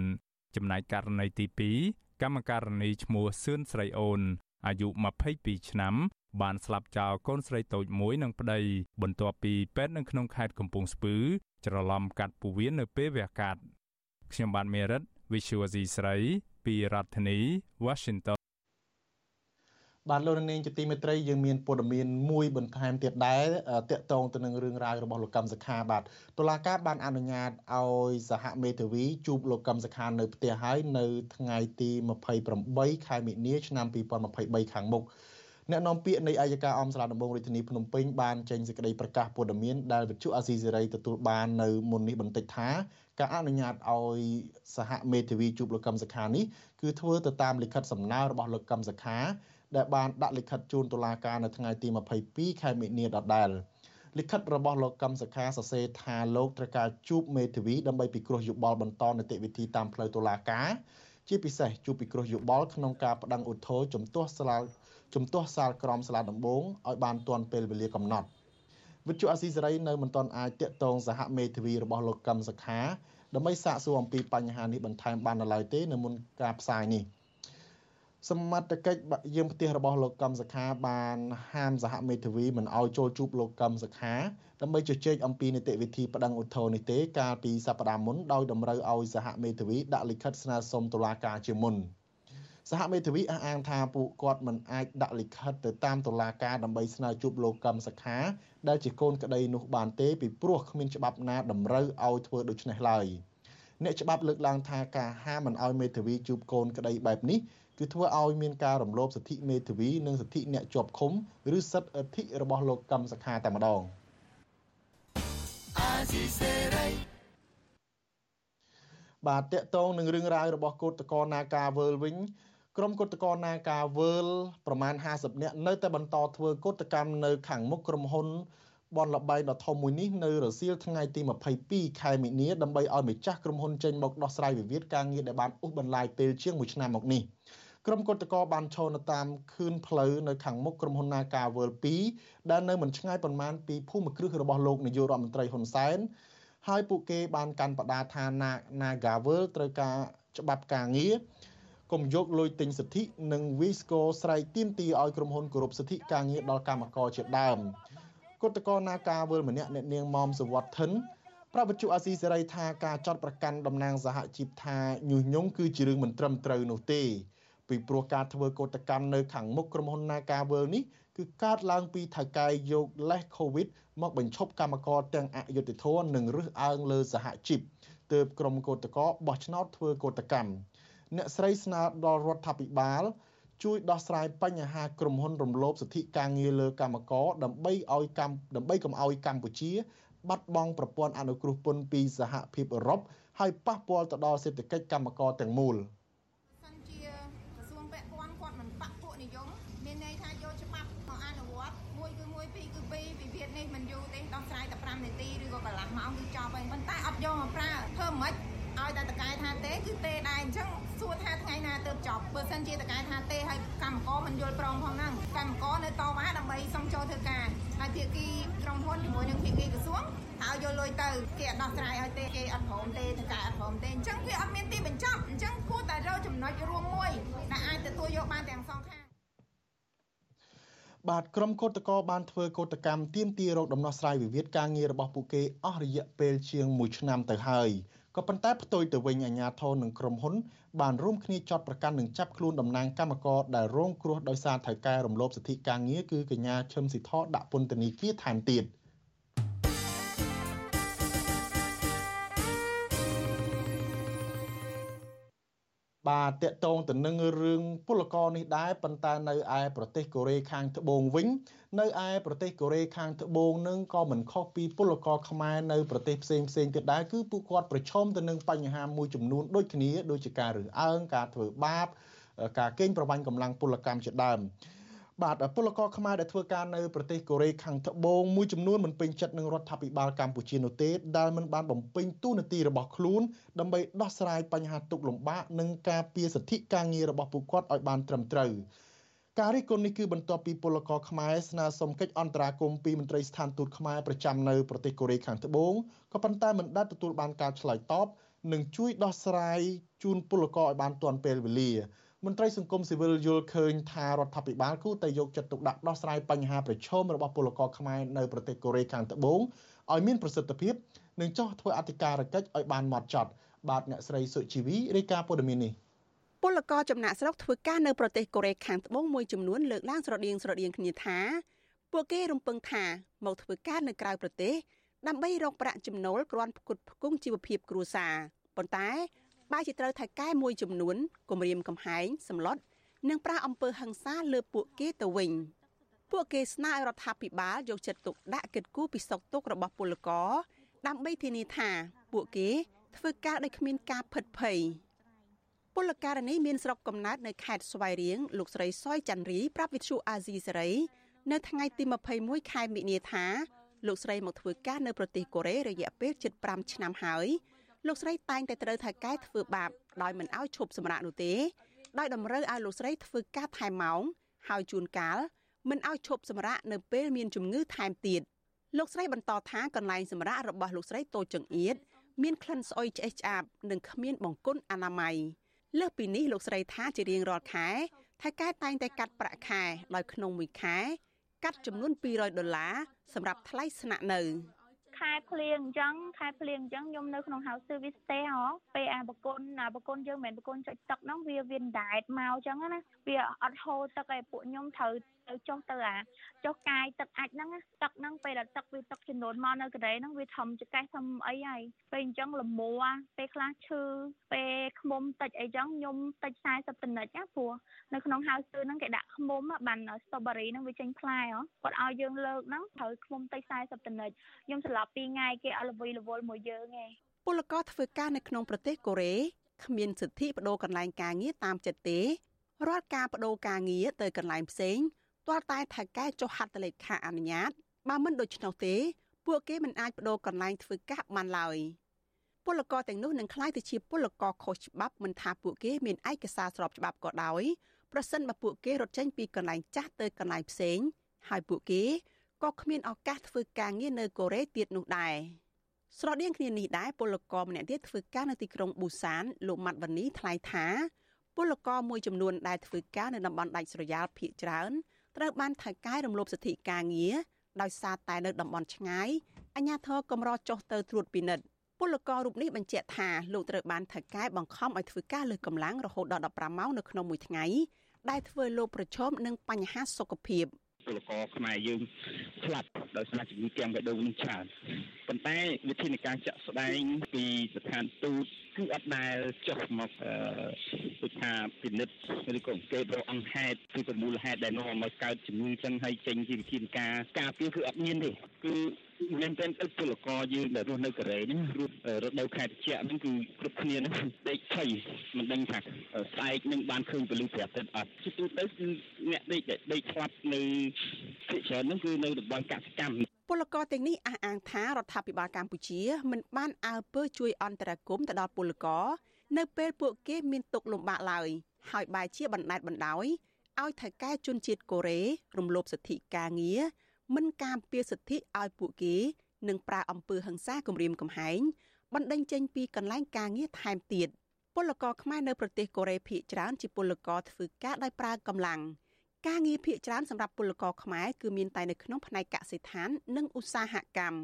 ចំណែកករណីទី2កម្មការនីឈ្មោះសឿនស្រីអូនអាយុ22ឆ្នាំបានស្លាប់ចោលកូនស្រីតូចមួយនិងប្តី បន្ទាប់ពីពេទ្យនៅក្នុងខេត្តកំពង់ស្ពឺ ច្រឡំកាត់ពោះវៀននៅពេលវះកាត់ខ្ញុំបាទមេរិត Visual C ស្រី ពីរដ្ឋធានី Washington បាទលោកនាងជាទីមេត្រីយើងមានព័ត៌មានមួយបន្ថែមទៀតដែរតកតងទៅនឹងរឿងរ៉ាវរបស់លោកកឹមសុខាបាទតុលាការបានអនុញ្ញាតឲ្យសហមេធាវីជួបលោកកឹមសុខានៅផ្ទះហើយនៅថ្ងៃទី28ខែមិនិនាឆ្នាំ2023ខាងមុខអ្នកនាំពាក្យនៃអัยការអមសាលាដំបងរាជធានីភ្នំពេញបានចេញសេចក្តីប្រកាសព័ត៌មានដែលវិទ្យុអាស៊ីសេរីទទួលបាននៅមុននេះបន្តិចថា ការអនុញ្ញាតឲ្យសហមេធាវីជួបលោកកឹមសុខានេះគឺធ្វើទៅតាមលិខិតសំណើរបស់លោកកឹមសុខា ដែលបានដាក់លិខិតជូនតុលាការនៅថ្ងៃទី22ខែមិនិនាដដែលលិខិតរបស់លោកកឹមសុខាសរសេរថាលោកត្រូវការជួបមេធាវីដើម្បីពិគ្រោះយោបល់បន្តនីតិវិធីតាមផ្លូវតុលាការជាពិសេសជួបពិគ្រោះយោបល់ក្នុងការប្តឹងឧទ្ធរជំទាស់សាលាជំទាស់សាលក្រមសាលាដំបងឲ្យបានទាន់ពេលវេលាកំណត់ វិទ្យុអាស៊ីសេរីនៅមិនទាន់អាចតាក់ទងសហមេធាវីរបស់លោកកឹមសុខាដើម្បីសាកសួរអំពីបញ្ហានេះបន្ថែមបាននៅឡើយទេនៅមុនការផ្សាយនេះសមត្ថកិច្ចយាមផ្ទះរបស់លោកកឹមសុខាបានហាមសហមេធាវីមិនឲ្យចូលជួបលោកកឹមសុខាដើម្បីជជែកអំពីនីតិវិធីប្តឹងឧទ្ធរណ៍នេះទេកាលពីសប្តាហ៍មុនដោយតម្រូវឲ្យសហមេធាវីដាក់លិខិតស្នើសុំតុលាការជាមុនសហមេធាវីអះអាងថាពួកគាត់មិនអាចដាក់លិខិតទៅតាមតុលាការដើម្បីស្នើជួបលោកកឹមសុខា ដែលជាកូនក្តីនោះបានទេពីព្រោះគ្មានច្បាប់ណាតម្រូវឲ្យធ្វើដូច្នេះឡើយអ្នកច្បាប់លើកឡើងថាការហាមមិនឲ្យមេធាវីជួបកូនក្តីបែបនេះគឺធ្វើឲ្យមានការរំលោភសិទ្ធិមេធាវីនិងសិទ្ធិអ្នកជាប់ឃុំឬសិទ្ធិអធិរបស់លោកកឹមសុខាតែម្ដងបាទតកតងនឹងរឿងរ៉ាវរបស់កោតតកនាការវើលវិញ ក្រុមកោតក្រនាការវើលប្រមាណ50នាក់នៅតែបន្តធ្វើកោតកម្មនៅខាងមុខក្រុមហ៊ុនបនលបែងដ៏ធំមួយនេះនៅរសៀលថ្ងៃទី22ខែមិនិនាដើម្បីឲ្យម្ចាស់ក្រុមហ៊ុនចេញមកដោះស្រាយវិវាទការងារដែលបានអូសបន្លាយពេលជាង1ឆ្នាំមកនេះក្រុមកោតក្របានឈរនៅតាមខឿនផ្លូវនៅខាងមុខក្រុមហ៊ុន Naga World 2ដែលនៅមិនឆ្ងាយប៉ុន្មានពីភូមិគ្រឹះរបស់លោកនាយករដ្ឋមន្ត្រីហ៊ុនសែនហើយពួកគេបានកាន់បដាថា Naga World ត្រូវការច្បាប់ការងារ កុំយកលុយទិញសិទ្ធិនិងវិស្កោស្រែកទាមទារឲ្យក្រុមហ៊ុនគោរពសិទ្ធិការងារដល់កម្មករជាដើមគឧតកោនាការវលម្នាក់អ្នកនាងមុំសវត្ថិនប្រពន្ធអាស៊ីសេរីថាការចាត់ប្រកាន់តំណាងសហជីពថាញុះញង់គឺជារឿងមិនត្រឹមត្រូវនោះទេពីព្រោះការធ្វើកោតកម្មនៅខាងមុខក្រុមហ៊ុន Nagavel នេះគឺកើតឡើងពីថៅកែយកលេស COVID មកបញ្ឈប់កម្មករទាំងអយុធធននិងរឹសអើងលើសហជីពទើបក្រុមកោតកោបោះឆ្នោតធ្វើកោតកម្ម អ្នកស្រីស្នើដល់រដ្ឋាភិបាលជួយដោះស្រាយបញ្ហាក្រុមហ៊ុនរំលោភសិទ្ធិការងារលើកម្មករដើម្បីឲ្យកម្មដើម្បីកុំឲ្យកម្ពុជាបាត់បង់ប្រព័ន្ធអនុគ្រោះពន្ធពីសហភាពអឺរ៉ុបហើយប៉ះពាល់ទៅដល់សេដ្ឋកិច្ចកម្មករទាំងមូល។យកមកប្រើធ្វើមិនឲ្យតែតកែថា ទេគឺទេដែរអញ្ចឹងសួរថាថ្ងៃណាទៅចប់បើសិនជាតកែថាទេហើយកម្មករមិនយល់ព្រមផងហ្នឹងកម្មករនៅតវ៉ាដើម្បីសុំចូលធ្វើការហើយភាគីក្រុមហ៊ុនជាមួយនឹងភាគីក្រសួងហើយយកលុយទៅគេអត់ដោះស្រាយឲ្យទេគេអត់ព្រមទេតកែអត់ព្រមទេអញ្ចឹងវាអត់មានទីបញ្ចប់អញ្ចឹងគួរតែរកចំណុចរួមមួយដែលអាចទទួលយកបានទាំងសងខាងបាទក្រុមកោតក្របានធ្វើកោតកម្មទាមទាររកដំណោះស្រាយវិវាទការងាររបស់ពួកគេអស់រយៈពេលជាង1ឆ្នាំទៅហើយ ក៏ប៉ុន្តែផ្ទុយទៅវិញអាជ្ញាធរនិងក្រុមហ៊ុនបានរួមគ្នាចាត់ប្រកាន់និងចាប់ខ្លួនតំណាងកម្មករដែលរងគ្រោះដោយសារថៅកែរំលោភសិទ្ធិការងារគឺកញ្ញាឈឹមស៊ីធដាក់ពន្ធនាគារថែមទៀត។ បាទតកតងទៅនឹងរឿងពលករនេះដែរប៉ុន្តែនៅឯប្រទេសកូរ៉េខាងត្បូងវិញ នៅឯប្រទេសកូរ៉េខាងត្បូងនឹងក៏មិនខុសពីពលករខ្មែរនៅប្រទេសផ្សេងផ្សេងទៀតដែរគឺពួកគាត់ប្រឈមទៅនឹងបញ្ហាមួយចំនួនដូចគ្នាដូចជាការរើសអើងការធ្វើបាបការកេងប្រវ័ញ្ចកម្លាំងពលកម្មជាដើម បាទពលករខ្មែរដែលធ្វើការនៅប្រទេសកូរ៉េខាងត្បូងមួយចំនួនមិនពេញចិត្តនឹងរដ្ឋាភិបាលកម្ពុជានោះទេដែលមិនបានបំពេញតួនាទីរបស់ខ្លួនដើម្បីដោះស្រាយបញ្ហាទុក្ខលំបាកនិងការពារសិទ្ធិការងាររបស់ពួកគាត់ឲ្យបានត្រឹមត្រូវការរិះគន់នេះគឺបន្ទាប់ពីពលករខ្មែរស្នើសុំកិច្ចអន្តរាគមន៍ពីមន្ត្រីស្ថានទូតខ្មែរប្រចាំនៅប្រទេសកូរ៉េខាងត្បូងក៏ប៉ុន្តែមិនដែលទទួលបានការឆ្លើយតបនិងជួយដោះស្រាយជូនពលករឲ្យបានទាន់ពេលវេលា មន្ត្រីសង្គមស៊ីវិលយល់ឃើញថារដ្ឋាភិបាលគួរតែយកចិត្តទុកដាក់ដោះស្រាយបញ្ហាប្រឈមរបស់ពលករខ្មែរនៅប្រទេសកូរ៉េខាងត្បូងឲ្យមានប្រសិទ្ធភាពនិងចោះធ្វើអធិការកិច្ចឲ្យបានម៉ត់ចត់បាទអ្នកស្រីសុជីវីរាយការណ៍ព័ត៌មាននេះពលករចំណាក់ស្រុកធ្វើការនៅប្រទេសកូរ៉េខាងត្បូងមួយចំនួនលើកឡើងស្រដៀងស្រដៀងគ្នាថាពួកគេរំពឹងថាមកធ្វើការនៅក្រៅប្រទេសដើម្បីរកប្រាក់ចំណូលគ្រាន់ផ្គត់ផ្គង់ជីវភាពគ្រួសារប៉ុន្តែ បែរជាត្រូវថៅកែមួយចំនួនគម្រាមកំហែងសម្លុតនិងប្រាអំពើហិង្សាលើពួកគេទៅវិញពួកគេស្នើឲ្យរដ្ឋាភិបាលយកចិត្តទុកដាក់កិត្តគូពីសុខទុក្ខរបស់ពលករដើម្បីធានាថាពួកគេធ្វើការដោយគ្មានការផិតភ័យពលករនេះមានស្រុកកំណើតនៅខេត្តស្វាយរៀងលោកស្រីសយច័ន្ទរីប្រាប់វិទ្យុអាស៊ីសេរីនៅថ្ងៃទី21ខែមិនិនាថាលោកស្រីមកធ្វើការនៅប្រទេសកូរ៉េរយៈពេល7ឆ្នាំហើយ លោកស្រីតែងតែត្រូវថៅកែធ្វើបាបដោយមិនអោយឈប់សម្រាកនោះទេដោយតម្រូវឲ្យលោកស្រីធ្វើការថែមម៉ោងហើយជួនកាលមិនអោយឈប់សម្រាកនៅពេលមានជំងឺថែមទៀតលោកស្រីបន្តថាកន្លែងសម្រាករបស់លោកស្រីតូចចង្អៀតមានក្លិនស្អុយឆ្អេះឆ្អាបនិងគ្មានបង្គន់អនាម័យលើសពីនេះលោកស្រីថាជារៀងរាល់ខែថៅកែតែងតែកាត់ប្រាក់ខែដោយក្នុងមួយខែ កាត់ចំនួន200ដុល្លារសម្រាប់ថ្លៃស្នាក់នៅ ខែភ្លៀងអញ្ចឹងខែភ្លៀងអញ្ចឹងខ្ញុំនៅក្នុង house service stay ហ៎ពេលអាបគុណអាបគុណយើងមិនមែនបគុណចុចទឹកហ្នឹងវាវាដែតមកអញ្ចឹងណាវាអត់ហូរទឹកឯពួកខ្ញុំត្រូវ ទៅចុះទៅអាចុះកាយទឹកអាចហ្នឹងទឹកហ្នឹងពេលដែលទឹកវាទឹកចំនួនមកនៅកន្លែងហ្នឹងវាធំចកេះធំអីហើយពេលអញ្ចឹងលមួពេលខ្លះឈឺពេលខ្មុំតិចអីចឹងខ្ញុំតិច40តនិចណាព្រោះនៅក្នុងហៅស្ទើហ្នឹងគេដាក់ខ្មុំបាន strawberry ហ្នឹងវាចេញផ្លែហ៎គាត់ឲ្យយើងលើកហ្នឹងត្រូវខ្មុំតិច40តនិចខ្ញុំស្លាប់2ថ្ងៃគេអត់ល្វីល្វល់មួយយើងឯងពលករធ្វើការនៅក្នុងប្រទេសកូរ៉េគ្មានសិទ្ធិបដូរកន្លែងការងារតាមចិត្តទេរាល់ការបដូរការងារទៅកន្លែងផ្សេង ទាល់តែថៅកែចុះហត្ថលេខាអនុញ្ញាតបើមិនដូច្នោះទេ ពួកគេមិនអាចបដូរកន្លែងធ្វើការបានឡើយពលករទាំងនោះនឹងក្លាយទៅជាពលករខុសច្បាប់មិនថាពួកគេមានឯកសារស្របច្បាប់ក៏ដោយប្រសិនបើពួកគេរត់ចេញពីកន្លែងចាស់ទៅកន្លែងផ្សេង ហើយពួកគេក៏គ្មានឱកាសធ្វើការងារនៅកូរ៉េទៀតនោះដែរស្រដៀងគ្នានេះដែរពលករម្នាក់ទៀតធ្វើការនៅទីក្រុងប៊ូសានលោកម៉ាត់វ៉ានីថ្លែងថាពលករមួយចំនួនដែលធ្វើការនៅតំបន់ដាច់ស្រយាលភ ieck ច្រើន ត្រូវបានថៅកែរំលោភសិទ្ធិការងារដោយសារតែនៅតំបន់ឆ្ងាយអាជ្ញាធរកម្រចុះទៅត្រួតពិនិត្យពលកររូបនេះបញ្ជាក់ថាលោកត្រូវបានថៅកែបង្ខំឲ្យធ្វើការលើសកម្លាំងរហូតដល់15ម៉ោងនៅក្នុងមួយថ្ងៃដែលធ្វើលោកប្រឈមនឹងបញ្ហាសុខភាព ពលករខ្មែរយើងស្លាប់ដោយសារជំងឺទាំងបេះដូងនឹងច្រើនប៉ុន្តែវិធានការចាក់ស្ដែងពីស្ថានទូតគឺអត់ដែលចុះមកដូចថាពិនិត្យឬក៏អង្កេតរកអង្គហេតុគឺប្រមូលហេតុដែលនាំឲ្យកើតជំងឺចឹងហើយចេញជាវិធានការការពារគឺអត់មានទេគឺមែនទែនទៅពលករយើងដែលរស់នៅកូរ៉េនេះរស់រដូវខែត្រជាក់ហ្នឹងគឺគ្រប់គ្នាហ្នឹងដេកភ័យមិនដឹងថា ស្អែកនឹងបានឃើញពលិព្រះអាទិត្យអត់ជាទូទៅគឺអ្នកដេកដេកស្លាប់នៅភាគច្រើនហ្នឹងគឺនៅតំបន់កសិកម្មពលករទាំងនេះអះអាងថារដ្ឋាភិបាលកម្ពុជា មិនបានអើពើជួយអន្តរាគមន៍ទៅដល់ពលករនៅពេលពួកគេមានទុក្ខលំបាកឡើយហើយបែរជាបណ្តែតបណ្ដោយឲ្យថៅកែជនជាតិកូរ៉េរំលោភសិទ្ធិការងារមិនការពារសិទ្ធិឲ្យពួកគេនិងប្រើអំពើហិង្សាគំរាមកំហែងបណ្ដេញចេញពីកន្លែងការងារថែមទៀត ពលករខ្មែរនៅប្រទេសកូរ៉េភាគច្រើនជាពលករធ្វើការដោយប្រើកម្លាំងការងារភាគច្រើនសម្រាប់ពលករខ្មែរគឺមានតែនៅក្នុងផ្នែកកសិដ្ឋាននិងឧស្សាហកម្ម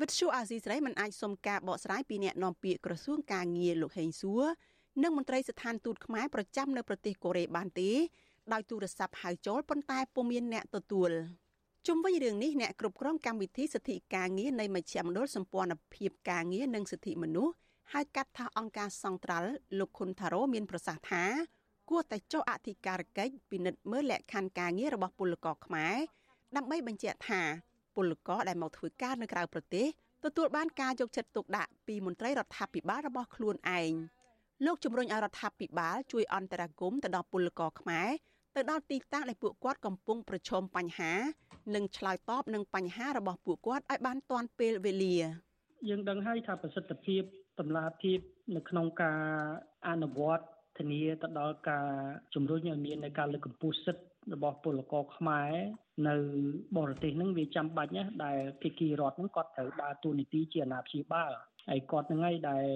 វិទ្យុអាស៊ីសេរីមិនអាចសុំការបកស្រាយពីអ្នកនាំពាក្យក្រសួងការងារលោកហេងសួរនិងមន្ត្រីស្ថានទូតខ្មែរប្រចាំនៅប្រទេសកូរ៉េបានទេដោយទូរស័ព្ទហៅចូលប៉ុន្តែពុំមានអ្នកទទួលជុំវិញរឿងនេះអ្នកគ្រប់គ្រងកម្មវិធីសិទ្ធិការងារនៃមជ្ឈមណ្ឌលសម្ព័ន្ធភាពការងារនិងសិទ្ធិមនុស្ស ហៅកាត់ថាអង្គការសង្ត្រាល់លោកខុនថារ៉ូមានប្រសាសន៍ថាគួរតែចុះអធិការកិច្ចពិនិត្យមើលលក្ខខណ្ឌការងាររបស់ពលករខ្មែរដើម្បីបញ្ជាក់ថាពលករដែលមកធ្វើការនៅក្រៅប្រទេសទទួលបានការយកចិត្តទុកដាក់ពីមន្ត្រីរដ្ឋាភិបាលរបស់ខ្លួនឯងលោកជំរុញឲ្យរដ្ឋាភិបាលជួយអន្តរាគមន៍ទៅដល់ពលករខ្មែរទៅដល់ទីតាំងដែលពួកគាត់កំពុងប្រឈមបញ្ហា និងឆ្លើយតបនឹងបញ្ហារបស់ពួកគាត់ឲ្យបានទាន់ពេលវេលាយើងដឹងហើយថាប្រសិទ្ធភាព តម្លាភាពនៅក្នុងការអនុវត្តធានាទៅដល់ការជំរុញឲ្យមាននៃការលើកកម្ពស់សិទ្ធិរបស់ពលករខ្មែរនៅបរទេសហ្នឹងវាចាំបាច់ណាស់ដែលភាគីរដ្ឋហ្នឹងគាត់ត្រូវដើរតួនាទីជាអាណាព្យាបាលហើយគាត់ហ្នឹងហើយដែល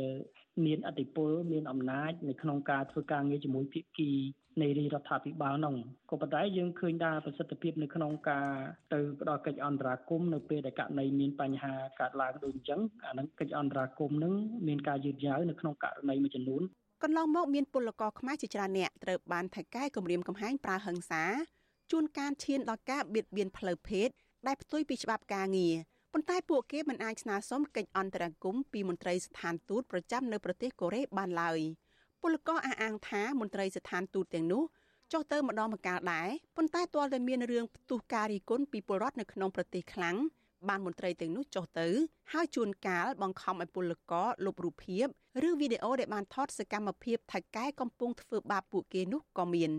មានអធិបុលមានអំណាចនៅក្នុងការធ្វើការងារជាមួយភាគី នៃរដ្ឋាភិបាលនោះក៏ប៉ុន្តែយើងឃើញថាប្រសិទ្ធភាពនៅក្នុងការទៅផ្ដល់កិច្ចអន្តរាគមន៍នៅពេលដែលករណីមានបញ្ហាកើតឡើងដូចអញ្ចឹងអានឹងកិច្ចអន្តរាគមន៍នឹងមានការយឺតយ៉ាវនៅក្នុងករណីមួយចំនួនកន្លងមកមានពលករខ្មែរជាច្រើនអ្នកត្រូវបានថៃកែគម្រាមកំហែងប្រើហិង្សាជួនកាលឈានដល់ការបៀតបៀនផ្លូវភេទដែលផ្ទុយពីច្បាប់ការងារប៉ុន្តែពួកគេមិនអាចស្នើសុំកិច្ចអន្តរាគមន៍ពីមន្ត្រីស្ថានទូតប្រចាំនៅប្រទេសកូរ៉េបានឡើយ ពលករអះអាងថាមន្ត្រីស្ថានទូតទាំងនោះចុះទៅម្ដងម្កាលដែរប៉ុន្តែទាល់តែមានរឿងផ្ទុះការរីគុណពីពលរដ្ឋនៅក្នុងប្រទេសខ្លាំងបានមន្ត្រីទាំងនោះចុះទៅហើយជួនកាលបង្ខំឲ្យពលករលុបរូបភាពឬវីដេអូដែលបានថតសកម្មភាពថៃកែកំពុងធ្វើបាបពួកគេនោះក៏មាន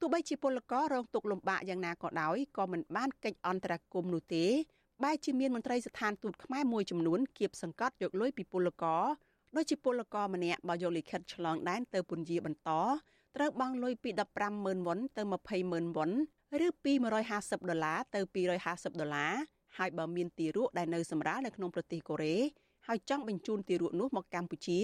ទោះបីជាពលកររងទុក្ខលំបាកយ៉ាងណាក៏ដោយក៏មិនបានកិច្ចអន្តរាគមន៍នោះទេបែរជាមានមន្ត្រីស្ថានទូតខ្មែរមួយចំនួនគៀបសង្កត់យកលុយពីពលករ ដូចជាពលករម្នាក់បើយកលិខិតឆ្លងដែនទៅពន្យាបន្តត្រូវបង់លុយពី150,000វ៉ុនទៅ200,000វ៉ុនឬពី150ដុល្លារទៅ250ដុល្លារហើយបើមានទារកដែលនៅសម្រាលនៅក្នុងប្រទេសកូរ៉េហើយចង់បញ្ជូនទារកនោះមកកម្ពុជា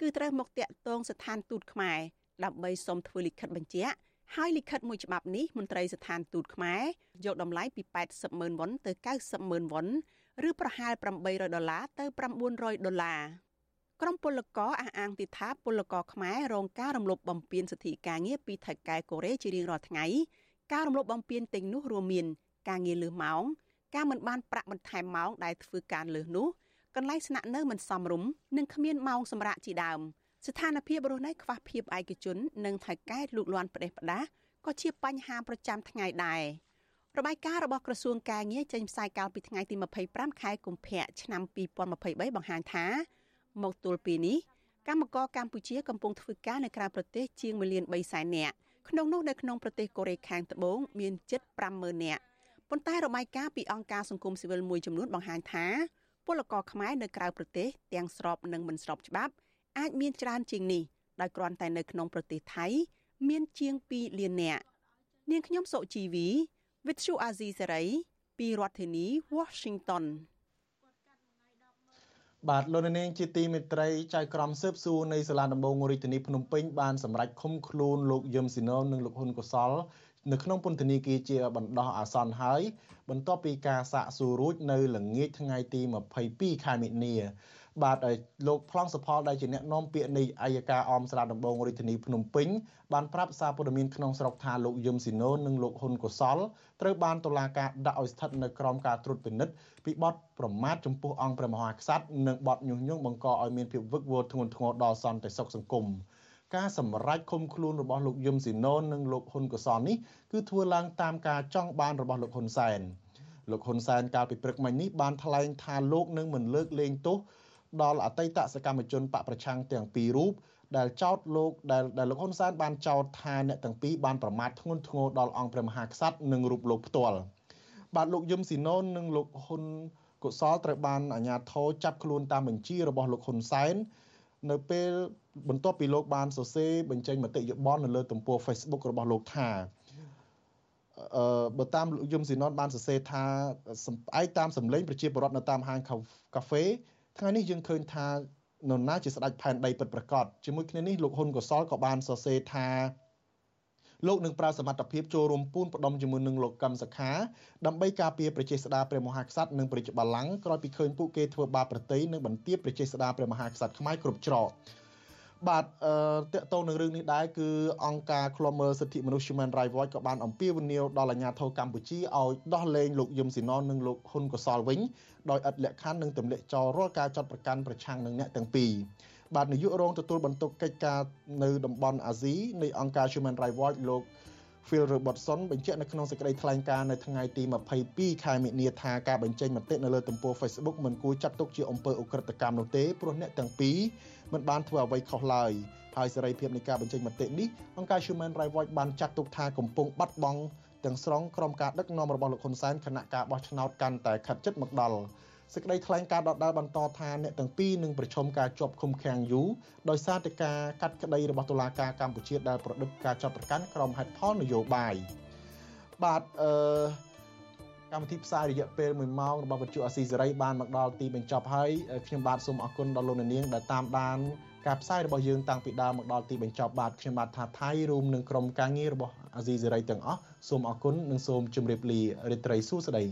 គឺត្រូវមកតាក់ទងស្ថានទូតខ្មែរដើម្បីសុំធ្វើលិខិតបញ្ជាក់ហើយលិខិតមួយច្បាប់នេះមន្ត្រីស្ថានទូតខ្មែរយកតម្លៃពី80ម៉ឺនវ៉ុនទៅ90ម៉ឺនវ៉ុនឬប្រហែល800ដុល្លារទៅ900ដុល្លារ ក្រុមពលករអះអាងទីថាពលករខ្មែររងការរំលោភបំពានសិទ្ធិការងារពីថៃកែកូរ៉េជារៀងរាល់ថ្ងៃការរំលោភបំពានទាំងនោះរួមមាន ការងារលើសម៉ោងការមិនបានប្រាក់បន្ថែមម៉ោងដែលធ្វើការលើសនោះកន្លែងស្នាក់នៅមិនសមរម្យនិងគ្មានម៉ោងសម្រាកជាដើមស្ថានភាពរស់នៅខ្វះភាពឯកជន និងថៃកែលូកលាន់ផ្ដេសផ្ដាសក៏ជាបញ្ហាប្រចាំថ្ងៃដែររបាយការណ៍របស់ក្រសួងការងារចេញផ្សាយកាលពីថ្ងៃទី25ខែកុម្ភៈឆ្នាំ2023បង្ហាញថា មកទល់ពេលនេះកម្មករកម្ពុជាកំពុងធ្វើការនៅក្រៅប្រទេសជាង1លាន3សែននាក់ក្នុងនោះនៅក្នុងប្រទេសកូរ៉េខាងត្បូងមានជិត50000នាក់ប៉ុន្តែរបាយការណ៍ពីអង្គការសង្គមស៊ីវិលមួយចំនួនបង្ហាញថាពលករខ្មែរនៅក្រៅប្រទេសទាំងស្របនិងមិនស្របច្បាប់ អាចមានច្រើនជាងនេះដោយគ្រាន់តែនៅក្នុងប្រទេសថៃ មានជាង2លាននាក់នាងខ្ញុំសុជីវី With Shu Azizi Saray ពីរដ្ឋធានី Washington បាទលោកនាងជាទីមេត្រីចៅក្រមស៊ើបសួរនៃសាលាដំបងរាជធានីភ្នំពេញបានសម្រេចឃុំខ្លួនលោកយឹមស៊ីណុលនិងលោកហ៊ុនកុសលនៅក្នុងពន្ធនាគារជាបណ្ដោះអាសន្នហើយបន្ទាប់ពីការសាកសួររួចនៅល្ងាចថ្ងៃទី22ខែមិនិនា បាទលោកប្លង់សុផលដែលជាអ្នកនាំពាក្យនៃអัยការអមស្រាដំបងរាជធានីភ្នំពេញបានប្រាប់សារព័ត៌មានក្នុងស្រុកថាលោកយឹមស៊ីណូនិងលោកហ៊ុនកុសលត្រូវបានតុលាការដាក់ឲ្យស្ថិតនៅក្រោមការត្រួតពិនិត្យពីបទប្រមាថចំពោះអង្គព្រះមហាក្សត្រនិងបទញុះញង់បង្កឲ្យមានភាពវឹកវរធ្ងន់ធ្ងរដល់សន្តិសុខសង្គមការសម្រេចឃុំខ្លួនរបស់លោកយឹមស៊ីណូនិងលោកហ៊ុនកុសលនេះគឺធ្វើឡើងតាមការចង់បានរបស់លោកហ៊ុនសែនលោកហ៊ុនសែនកាលពីព្រឹកមិញនេះបានថ្លែងថាលោកនឹងមិនលើកលែងទោស ដល់អតីតសកម្មជនបកប្រឆាំងទាំងពីររូបដែលចោទលោកដែលដែលលោកហ៊ុនសែនបានចោទថាអ្នកទាំងពីរបានប្រមាថធ្ងន់ធ្ងរដល់អង្គព្រះមហាក្សត្រនិងរូបលោកផ្ទាល់បាទលោកយឹមស៊ីណូននិងលោកហ៊ុនកុសលត្រូវបានអាជ្ញាធរចាប់ខ្លួនតាមបញ្ជារបស់លោកហ៊ុនសែននៅពេលបន្ទាប់ពីលោកបានសរសេរបញ្ចេញមតិយោបល់នៅលើទំព័រ Facebook របស់លោកថាអឺបើតាមលោកយឹមស៊ីណុនបានសរសេរថាឯកតាមសម្លេងប្រជាពលរដ្ឋនៅតាមហាងកាហ្វេ ថ្ងៃនេះយើងឃើញថានរណាជាស្ដេចផែនដីពិតប្រាកដជាមួយគ្នានេះលោកហ៊ុនកសលក៏បានសរសេរថាលោកនឹងប្រើសមត្ថភាពចូលរួមពូនផ្ដុំជាមួយនឹងលោកកឹមសខាដើម្បីការពារប្រជាស្ដារព្រះមហាក្សត្រនិងប្រជាបល្ល័ង្កក្រោយពីឃើញពួកគេធ្វើបាបប្រតិយនិងបន្ទាបប្រជាស្ដារព្រះមហាក្សត្រខ្មែរគ្រប់ច្រក បាទអឺតកតងនឹងរឿងនេះដែរគឺអង្គការឃ្លាំមើលសិទ្ធិមនុស្ស Human Rights Watch ក៏បានអំពាវនាវដល់អាជ្ញាធរកម្ពុជាឲ្យដោះលែងលោកយឹមស៊ីណននិងលោកហ៊ុនកសលវិញដោយឥតលក្ខខណ្ឌនិងទម្លាក់ចោលរាល់ការចាត់ប្រកាន់ប្រឆាំងនឹងអ្នកទាំងពីរបាទនាយករងទទួលបន្ទុកកិច្ចការនៅតំបន់អាស៊ីនៃអង្គការ Human Rights Watch លោក Phil Robertson បញ្ជាក់នៅក្នុងសេចក្តីថ្លែងការណ៍នៅថ្ងៃទី22ខែមិនិនាថាការបញ្ចេញមតិនៅលើទំព័រ Facebook មិនគួរចាត់ទុកជាអំពើឧក្រិដ្ឋកម្មនោះទេព្រោះអ្នកទាំងពីរ មិនបានធ្វើអ្វីខុសឡើយហើយសេរីភាពនៃការបញ្ចេញមតិនេះអង្គការ Human Rights Watch បានចាត់ទុកថាកំពុងបាត់បង់ទាំងស្រុងក្រោមការដឹកនាំរបស់លោកហ៊ុនសែនគណៈការបោះឆ្នោតកាន់តែខិតជិតមកដល់សេចក្តីថ្លែងការណ៍ដដាលបន្តថាអ្នកទាំងពីរនឹងប្រឈមការជាប់ឃុំឃាំងយូរដោយសារតែការកាត់ក្តីរបស់តុលាការកម្ពុជាដែលប្រឌិតការចាប់ប្រកាន់ក្រុមហេតុផលនយោបាយបាទអឺ កម្មវិធីផ្សាយរយៈពេល1ម៉ោងរបស់វិទ្យុអាស៊ីសេរីបានមកដល់ទីបញ្ចប់ហើយខ្ញុំបាទសូមអរគុណដល់លោកអ្នកនាងដែលតាមដានការផ្សាយរបស់យើងតាំងពីដើមមកដល់ទីបញ្ចប់បាទខ្ញុំបាទថាថៃរួមនឹងក្រុមការងាររបស់អាស៊ីសេរីទាំងអស់សូមអរគុណនិងសូមជម្រាបលារីត្រីសួស្តី